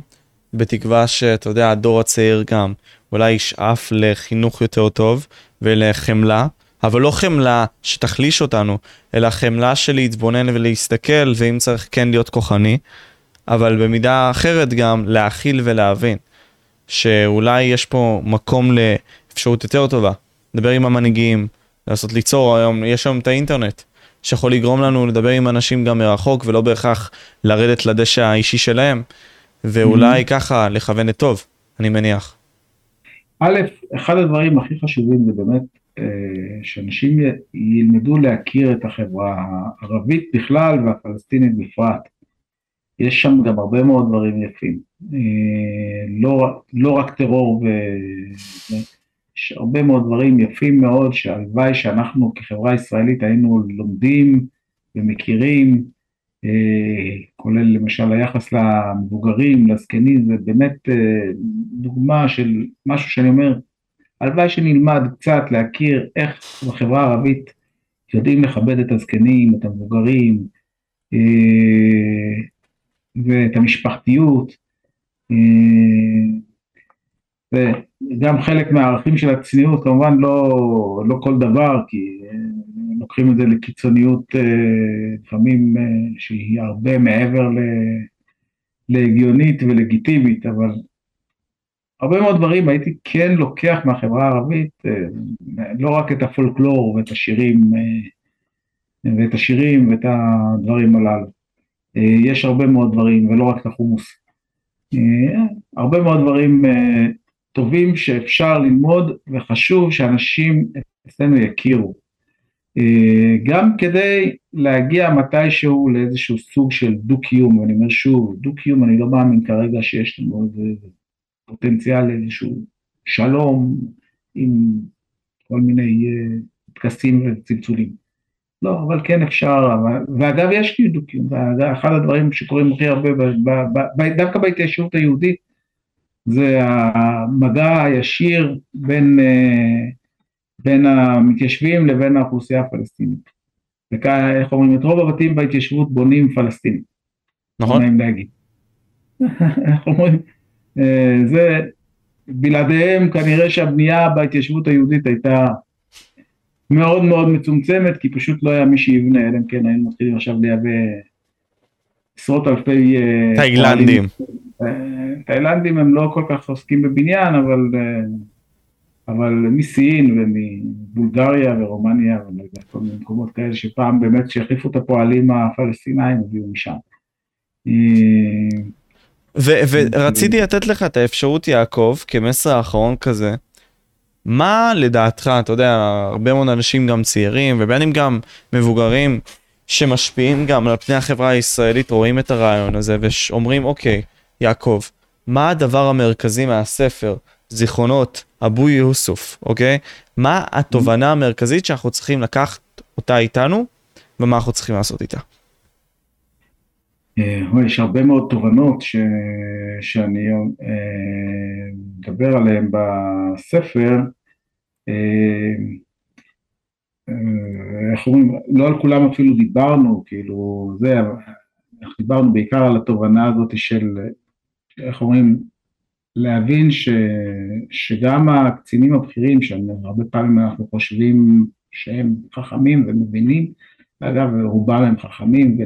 בתקווה שאתה יודע, הדור הצעיר גם אולי ישאף לחינוך יותר טוב ולחמלה, אבל לא חמלה שתחליש אותנו, אלא חמלה של להתבונן ולהסתכל, ואם צריך כן להיות כוחני, אבל במידה אחרת גם להכיל ולהבין, שאולי יש פה מקום לאפשרות יותר טובה. לדבר עם המנהיגים, לעשות ליצור, היום, יש היום את האינטרנט, שיכול לגרום לנו לדבר עם אנשים גם מרחוק, ולא בהכרח לרדת לדשא האישי שלהם, ואולי mm-hmm. ככה לכוון את טוב, אני מניח. א', אחד הדברים הכי חשובים זה באמת אה, שאנשים ילמדו להכיר את החברה הערבית בכלל והפלסטינית בפרט. יש שם גם הרבה מאוד דברים יפים. אה, לא, לא רק טרור, ו... יש הרבה מאוד דברים יפים מאוד שהלוואי שאנחנו כחברה ישראלית היינו לומדים ומכירים, אה, כולל למשל היחס למבוגרים, לזקנים, זה באמת דוגמה של משהו שאני אומר, הלוואי שנלמד קצת להכיר איך בחברה הערבית יודעים לכבד את הזקנים, את המבוגרים, אה, ואת המשפחתיות. אה, וגם חלק מהערכים של הצניעות, כמובן לא, לא כל דבר, כי אה, לוקחים את זה לקיצוניות לפעמים שהיא הרבה מעבר להגיונית ולגיטימית, אבל הרבה מאוד דברים הייתי כן לוקח מהחברה הערבית, אה, לא רק את הפולקלור ואת השירים, אה, ואת השירים ואת הדברים הללו. אה, יש הרבה מאוד דברים, ולא רק את החומוס. הרבה מאוד דברים טובים שאפשר ללמוד, וחשוב שאנשים אצלנו יכירו. גם כדי להגיע מתישהו לאיזשהו סוג של דו-קיום, ואני אומר שוב, דו-קיום אני לא מאמין כרגע שיש לנו איזה פוטנציאל לאיזשהו שלום עם כל מיני אה, טקסים וצלצולים. לא, אבל כן אפשר, ואגב יש דיוקים, ואחד הדברים שקורים הכי הרבה, דווקא בהתיישבות היהודית, זה המגע הישיר בין, אה, בין המתיישבים לבין האוכלוסייה הפלסטינית. וכאן, איך אומרים, את רוב הבתים בהתיישבות בונים פלסטינים. נכון. נעים להגיד. איך אומרים, אה, זה, בלעדיהם כנראה שהבנייה בהתיישבות היהודית הייתה מאוד מאוד מצומצמת, כי פשוט לא היה מי שיבנה, אלא אם כן היינו מתחילים עכשיו לייבא עשרות אלפי... אה, תאילנדים. אה, תאילנדים הם לא כל כך עוסקים בבניין, אבל, אבל מסין ומבולגריה ורומניה, ואני יודע, כל מיני מקומות כאלה שפעם באמת שהחליפו את הפועלים הפלסטינאים הביאו משם. ורציתי לתת לך את האפשרות, יעקב, כמסר האחרון כזה. מה לדעתך, אתה יודע, הרבה מאוד אנשים גם צעירים, ובין אם גם מבוגרים, שמשפיעים גם על פני החברה הישראלית, רואים את הרעיון הזה ואומרים, אוקיי, יעקב, מה הדבר המרכזי מהספר, זיכרונות, אבו יוסוף, אוקיי? מה התובנה המרכזית שאנחנו צריכים לקחת אותה איתנו, ומה אנחנו צריכים לעשות איתה? אה, יש הרבה מאוד תובנות ש... שאני אה, מדבר עליהן בספר. אה, איך אומרים, לא על כולם אפילו דיברנו, כאילו, זה, אנחנו דיברנו בעיקר על התובנה הזאת של, איך אומרים, להבין ש, שגם הקצינים הבכירים, שהרבה פעמים אנחנו חושבים שהם חכמים ומבינים, אגב, רובם הם חכמים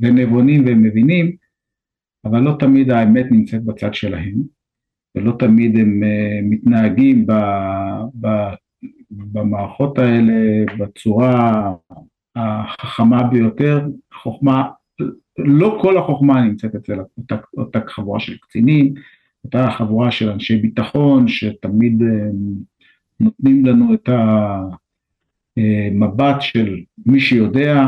ונבונים והם מבינים, אבל לא תמיד האמת נמצאת בצד שלהם, ולא תמיד הם אה, מתנהגים ב, ב, במערכות האלה בצורה החכמה ביותר. החוכמה, לא כל החוכמה נמצאת אצל אותה, אותה חבורה של קצינים, אותה חבורה של אנשי ביטחון שתמיד אה, נותנים לנו את ה... אה, של מי שיודע,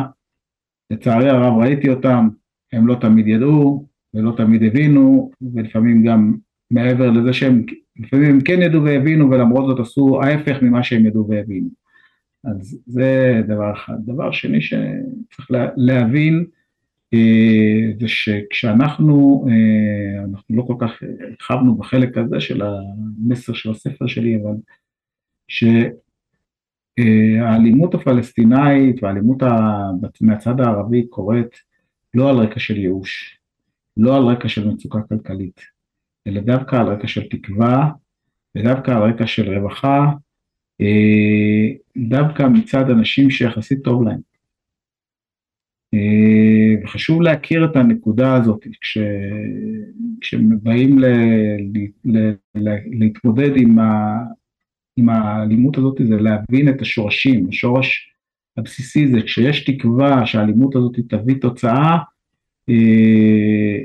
לצערי הרב ראיתי אותם, הם לא תמיד ידעו ולא תמיד הבינו, ולפעמים גם מעבר לזה שהם, לפעמים הם כן ידעו והבינו ולמרות זאת עשו ההפך ממה שהם ידעו והבינו. אז זה דבר אחד. דבר שני שצריך להבין זה שכשאנחנו, אה, אנחנו לא כל כך הרחבנו בחלק הזה של המסר של הספר שלי, אבל ש... האלימות הפלסטינאית והאלימות מהצד הערבי קורית לא על רקע של ייאוש, לא על רקע של מצוקה כלכלית, אלא דווקא על רקע של תקווה ודווקא על רקע של רווחה, אה, דווקא מצד אנשים שיחסית טוב להם. אה, וחשוב להכיר את הנקודה הזאת כש, כשבאים ל, ל, ל, להתמודד עם, ה, עם האלימות הזאת זה להבין את השורשים, השורש הבסיסי זה כשיש תקווה שהאלימות הזאת תביא תוצאה, אה,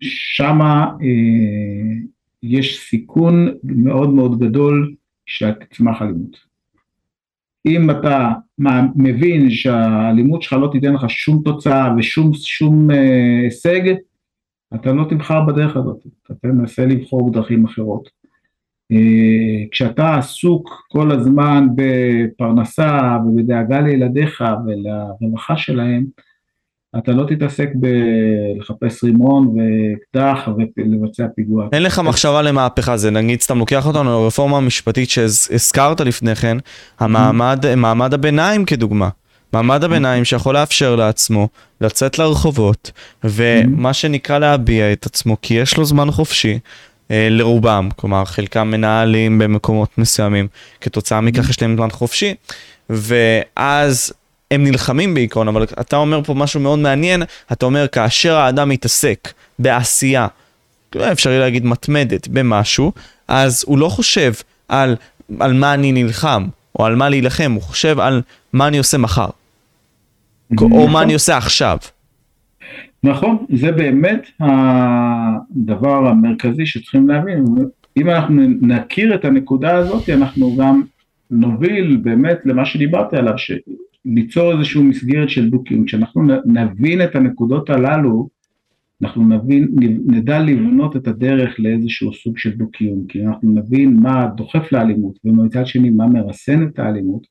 שמה אה, יש סיכון מאוד מאוד גדול שתצמח אלימות. אם אתה מבין שהאלימות שלך לא תיתן לך שום תוצאה ושום שום אה, הישג, אתה לא תבחר בדרך הזאת, אתה תנסה לבחור בדרכים אחרות. אה, כשאתה עסוק כל הזמן בפרנסה ובדאגה לילדיך ולרווחה שלהם, אתה לא תתעסק בלחפש רימון ואקדח ולבצע פיגוע. אין לך מחשבה למהפכה, זה נגיד סתם לוקח אותנו לרפורמה המשפטית שהזכרת לפני כן, המעמד, מעמד הביניים כדוגמה. מעמד הביניים שיכול לאפשר לעצמו לצאת לרחובות ומה שנקרא להביע את עצמו כי יש לו זמן חופשי אה, לרובם, כלומר חלקם מנהלים במקומות מסוימים, כתוצאה מכך יש להם זמן חופשי, ואז הם נלחמים בעיקרון, אבל אתה אומר פה משהו מאוד מעניין, אתה אומר כאשר האדם מתעסק בעשייה, אפשר להגיד מתמדת במשהו, אז הוא לא חושב על, על מה אני נלחם, או על מה להילחם, הוא חושב על מה אני עושה מחר, או מה נכון. אני עושה עכשיו. נכון, זה באמת הדבר המרכזי שצריכים להבין. אם אנחנו נכיר את הנקודה הזאת, אנחנו גם נוביל באמת למה שדיברתי עליו, ליצור איזושהי מסגרת של דו-קיום. כשאנחנו נבין את הנקודות הללו, אנחנו נבין, נדע לבנות את הדרך לאיזשהו סוג של דו-קיום, כי אנחנו נבין מה דוחף לאלימות, ומצד שני מה מרסן את האלימות,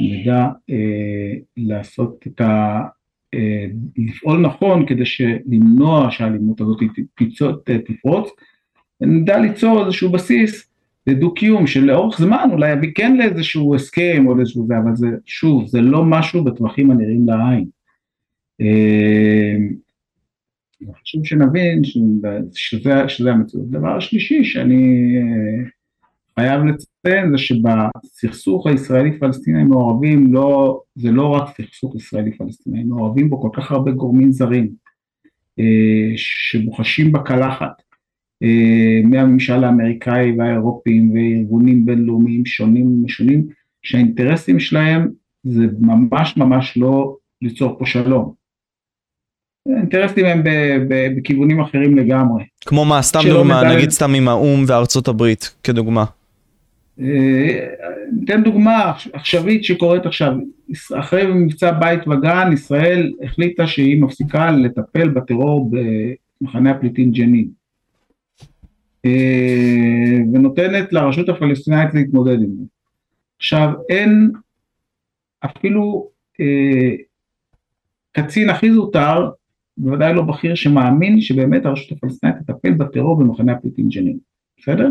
נדע אה, לעשות את ה... אה, לפעול נכון כדי למנוע שהאלימות הזאת תפרוץ, ונדע ליצור איזשהו בסיס לדו-קיום שלאורך זמן אולי יביא כן לאיזשהו הסכם או לאיזשהו זה, אבל זה, שוב, זה לא משהו בטווחים הנראים לעין. אה, חשוב שנבין שזה, שזה המציאות. דבר השלישי שאני אה, חייב לציין זה שבסכסוך הישראלי-פלסטיני מעורבים לא, זה לא רק סכסוך ישראלי-פלסטיני, מעורבים בו כל כך הרבה גורמים זרים אה, שבוחשים בקלחת. אה, מהממשל האמריקאי והאירופיים וארגונים בינלאומיים שונים ומשונים שהאינטרסים שלהם זה ממש ממש לא ליצור פה שלום. האינטרסים הם בכיוונים אחרים לגמרי. כמו מה, סתם דוגמה, מדל... נגיד סתם עם האו"ם וארצות הברית, כדוגמה. אה, ניתן דוגמה עכשווית שקורית עכשיו, אחרי מבצע בית וגן, ישראל החליטה שהיא מפסיקה לטפל בטרור במחנה הפליטים ג'נין. אה, ונותנת לרשות הפלסטינאית להתמודד עם זה. עכשיו אין אפילו אה, קצין הכי זוטר, בוודאי לא בכיר, שמאמין שבאמת הרשות הפלסטינאית תטפל בטרור במחנה הפליטים ג'נין, בסדר?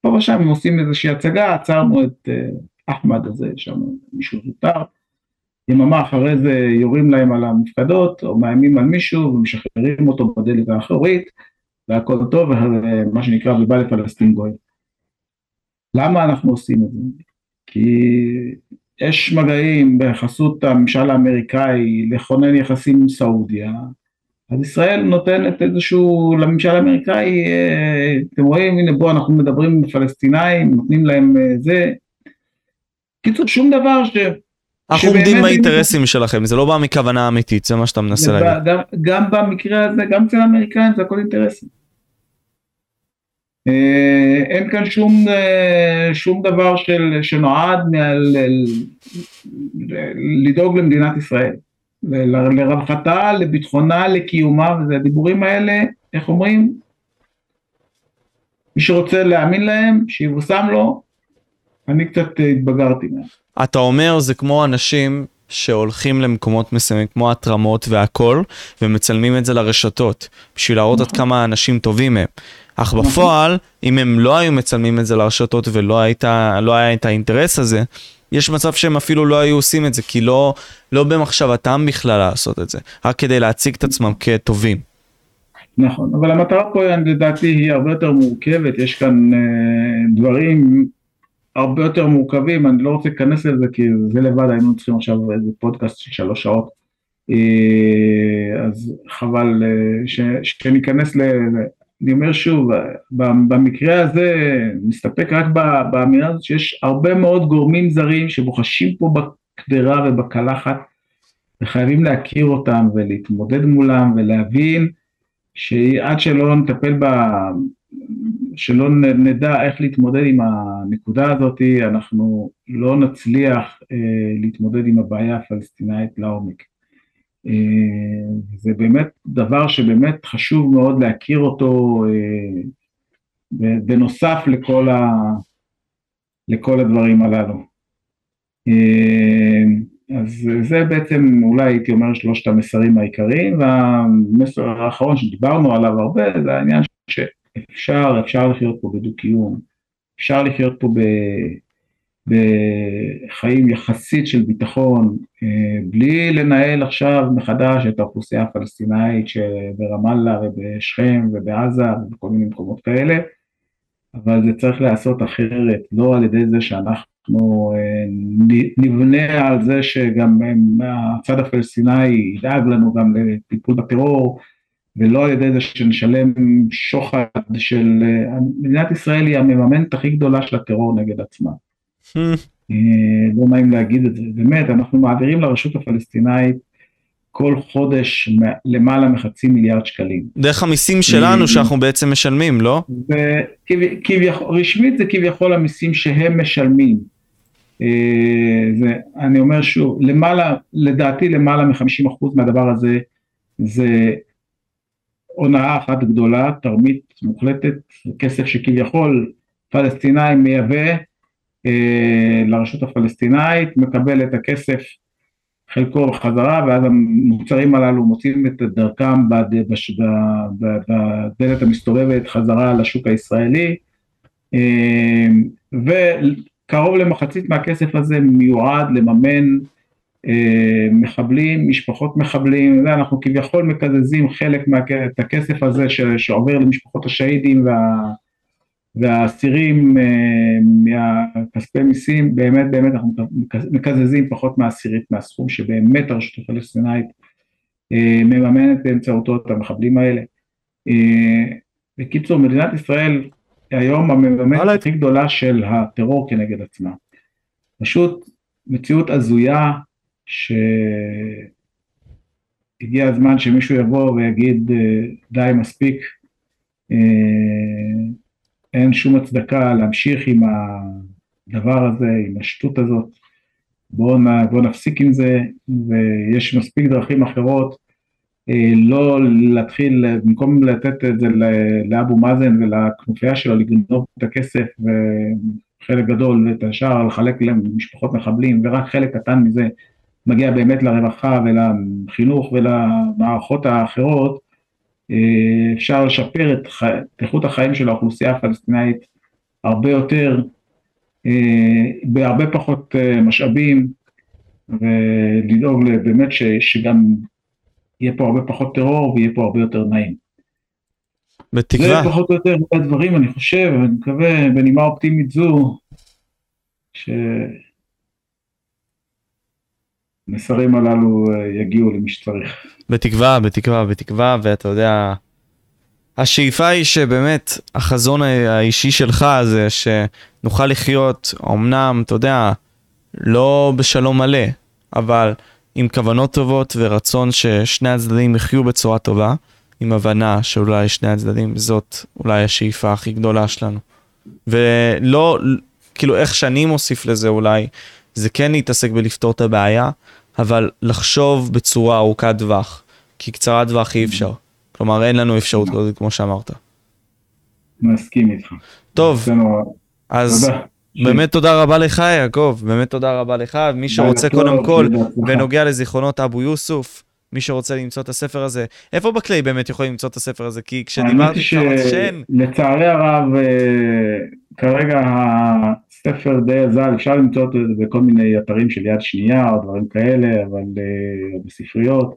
פה ושם הם עושים איזושהי הצגה, עצרנו את אה, אחמד הזה, שם מישהו זוטר, יממה אחרי זה יורים להם על המפקדות, או מאיימים על מישהו ומשחררים אותו בדלת האחורית, והכל טוב, מה שנקרא ובא לפלסטין גוי. למה אנחנו עושים את זה? כי יש מגעים בחסות הממשל האמריקאי לכונן יחסים עם סעודיה, אז ישראל נותנת איזשהו, לממשל האמריקאי, אה, אתם רואים, הנה בואו אנחנו מדברים עם פלסטינאים, נותנים להם אה, זה. קיצור, שום דבר ש... אנחנו עומדים באינטרסים שלכם, זה לא בא מכוונה אמיתית, זה מה שאתה מנסה להגיד. גם, גם במקרה הזה, גם אצל האמריקאים זה הכל אינטרסים. אה, אין כאן שום, אה, שום דבר של, שנועד מעל, לדאוג למדינת ישראל, לרווחתה, לביטחונה, לקיומה, וזה הדיבורים האלה, איך אומרים? מי שרוצה להאמין להם, שיבושם לו, אני קצת התבגרתי מהם. אתה אומר זה כמו אנשים שהולכים למקומות מסוימים, כמו התרמות והכל, ומצלמים את זה לרשתות, בשביל להראות עד נכון. כמה אנשים טובים הם. אך בפועל, אם הם לא היו מצלמים את זה לרשתות ולא היית, לא היה את האינטרס הזה, יש מצב שהם אפילו לא היו עושים את זה, כי לא, לא במחשבתם בכלל לעשות את זה, רק כדי להציג את עצמם כטובים. נכון, אבל המטרה פה לדעתי היא הרבה יותר מורכבת, יש כאן אה, דברים הרבה יותר מורכבים, אני לא רוצה להיכנס לזה כי זה לבד היינו צריכים עכשיו איזה פודקאסט של שלוש שעות, אה, אז חבל אה, שניכנס ל... אני אומר שוב, במקרה הזה נסתפק רק באמירה הזאת שיש הרבה מאוד גורמים זרים שבוחשים פה בקדרה ובקלחת וחייבים להכיר אותם ולהתמודד מולם ולהבין שעד שלא נטפל ב... שלא נדע איך להתמודד עם הנקודה הזאת, אנחנו לא נצליח אה, להתמודד עם הבעיה הפלסטינאית לעומק. אה, זה באמת דבר שבאמת חשוב מאוד להכיר אותו אה, בנוסף לכל, ה, לכל הדברים הללו. אה, אז זה בעצם אולי הייתי אומר שלושת המסרים העיקריים והמסר האחרון שדיברנו עליו הרבה זה העניין שאפשר, אפשר לחיות פה בדו-קיום, אפשר לחיות פה ב... בחיים יחסית של ביטחון, אה, בלי לנהל עכשיו מחדש את האוכלוסייה הפלסטינאית שברמאללה ובשכם ובעזה ובכל מיני מקומות כאלה, אבל זה צריך להיעשות אחרת, לא על ידי זה שאנחנו אה, נבנה על זה שגם הצד הפלסטיני ידאג לנו גם לטיפול בטרור, ולא על ידי זה שנשלם שוחד של... אה, מדינת ישראל היא המממנת הכי גדולה של הטרור נגד עצמה. אה, לא נעים להגיד את זה, באמת, אנחנו מעבירים לרשות הפלסטינאית כל חודש למעלה מחצי מיליארד שקלים. דרך המיסים שלנו אה, שאנחנו בעצם משלמים, לא? רשמית זה כביכול המיסים שהם משלמים. אה, זה, אני אומר שוב, למעלה, לדעתי למעלה מ-50% מהדבר הזה זה הונאה אחת גדולה, תרמית מוחלטת, כסף שכביכול פלסטיני מייבא לרשות הפלסטינאית, מקבל את הכסף חלקו בחזרה ואז המוצרים הללו מוצאים את דרכם בדלת המסתובבת חזרה לשוק הישראלי. אה, וקרוב למחצית מהכסף הזה מיועד לממן אה, מחבלים, משפחות מחבלים, אנחנו כביכול מקזזים חלק מהכסף הזה שעובר למשפחות השהידים וה... והאסירים אה, מהכספי מיסים, באמת באמת אנחנו מקזזים פחות מעשירית מהסכום שבאמת הרשות הפלסטינאית אה, מממנת באמצעותו את המחבלים האלה. אה, בקיצור, מדינת ישראל היום המממנת הכי גדולה של הטרור כנגד עצמה. פשוט מציאות הזויה שהגיע הזמן שמישהו יבוא ויגיד די מספיק אין שום הצדקה להמשיך עם הדבר הזה, עם השטות הזאת, בואו בוא נפסיק עם זה, ויש מספיק דרכים אחרות, אה, לא להתחיל, במקום לתת את זה לאבו מאזן ולכנופיה שלו לגנוב את הכסף וחלק גדול ואת השאר לחלק למשפחות מחבלים ורק חלק קטן מזה מגיע באמת לרווחה ולחינוך ולמערכות האחרות, אפשר לשפר את, איכות החיים של האוכלוסייה הפלסטינאית הרבה יותר, אה, בהרבה פחות אה, משאבים, ולדאוג באמת ש, שגם יהיה פה הרבה פחות טרור ויהיה פה הרבה יותר נעים. בתקווה. זה פחות או יותר הדברים, אני חושב, אני מקווה, בנימה אופטימית זו, שהמסרים הללו יגיעו למי שצריך. בתקווה, בתקווה, בתקווה, ואתה יודע, השאיפה היא שבאמת החזון האישי שלך זה שנוכל לחיות, אמנם, אתה יודע, לא בשלום מלא, אבל עם כוונות טובות ורצון ששני הצדדים יחיו בצורה טובה, עם הבנה שאולי שני הצדדים זאת אולי השאיפה הכי גדולה שלנו. ולא, כאילו איך שאני מוסיף לזה אולי, זה כן להתעסק בלפתור את הבעיה, אבל לחשוב בצורה ארוכת טווח, כי קצרת טווח אי אפשר. כלומר, אין לנו אפשרות כזאת, כמו שאמרת. מסכים איתך. טוב, אז באמת תודה רבה לך, יעקב, באמת תודה רבה לך. מי שרוצה קודם כל, בנוגע לזיכרונות אבו יוסוף, מי שרוצה למצוא את הספר הזה. איפה בקליי באמת יכולים למצוא את הספר הזה? כי כשדיברתי על שן, שלצערי הרב, אה, כרגע הספר די אזל, אפשר למצוא אותו בכל מיני אתרים של יד שנייה או דברים כאלה, אבל אה, בספריות,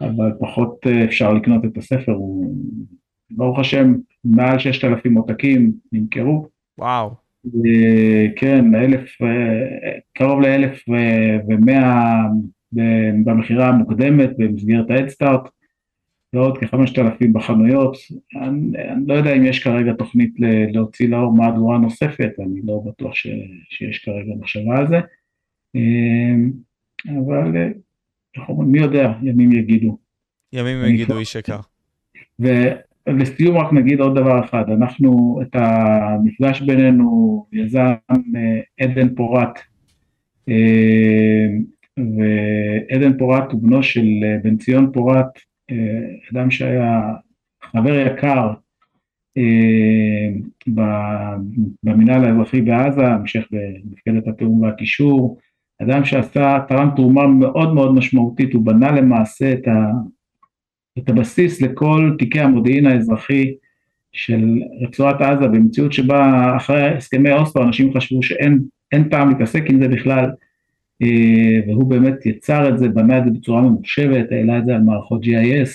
אבל פחות אה, אפשר לקנות את הספר, הוא ברוך השם, מעל 6,000 עותקים נמכרו. וואו, כן, אלף, קרוב לאלף ומאה במכירה המוקדמת במסגרת ההדסטארט, ועוד כחמשת אלפים בחנויות. אני, אני לא יודע אם יש כרגע תוכנית להוציא לאור מהדורה נוספת, אני לא בטוח ש, שיש כרגע מחשבה על זה, אה, אבל מי יודע, ימים יגידו. ימים יגידו איש יקר. ולסיום רק נגיד עוד דבר אחד, אנחנו את המפגש בינינו יזם אה, עדן פורת, אה, ועדן פורת הוא בנו של אה, בן ציון פורת, אה, אדם שהיה חבר יקר אה, במינהל האזרחי בעזה, המשך במפקדת התיאום והקישור, אדם שעשה, תרם תרומה מאוד מאוד משמעותית, הוא בנה למעשה את ה... את הבסיס לכל תיקי המודיעין האזרחי של רצועת עזה במציאות שבה אחרי הסכמי אוסלו אנשים חשבו שאין אין טעם להתעסק עם זה בכלל והוא באמת יצר את זה, בנה את זה בצורה ממוחשבת, העלה את זה על מערכות GIS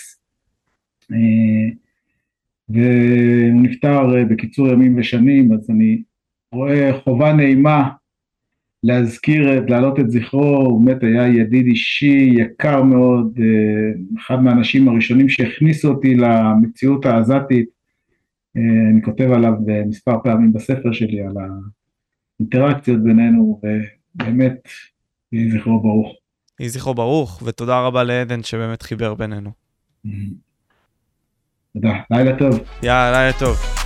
אה, והוא נפטר אה, בקיצור ימים ושנים אז אני רואה חובה נעימה להזכיר, להעלות את זכרו, הוא באמת היה ידיד אישי יקר מאוד, אה, אחד מהאנשים הראשונים שהכניסו אותי למציאות העזתית, אה, אני כותב עליו אה, מספר פעמים בספר שלי, על האינטראקציות בינינו, ובאמת, יהי זכרו ברוך. יהי זכרו ברוך, ותודה רבה לעדן שבאמת חיבר בינינו. תודה, לילה טוב. יאללה, לילה טוב.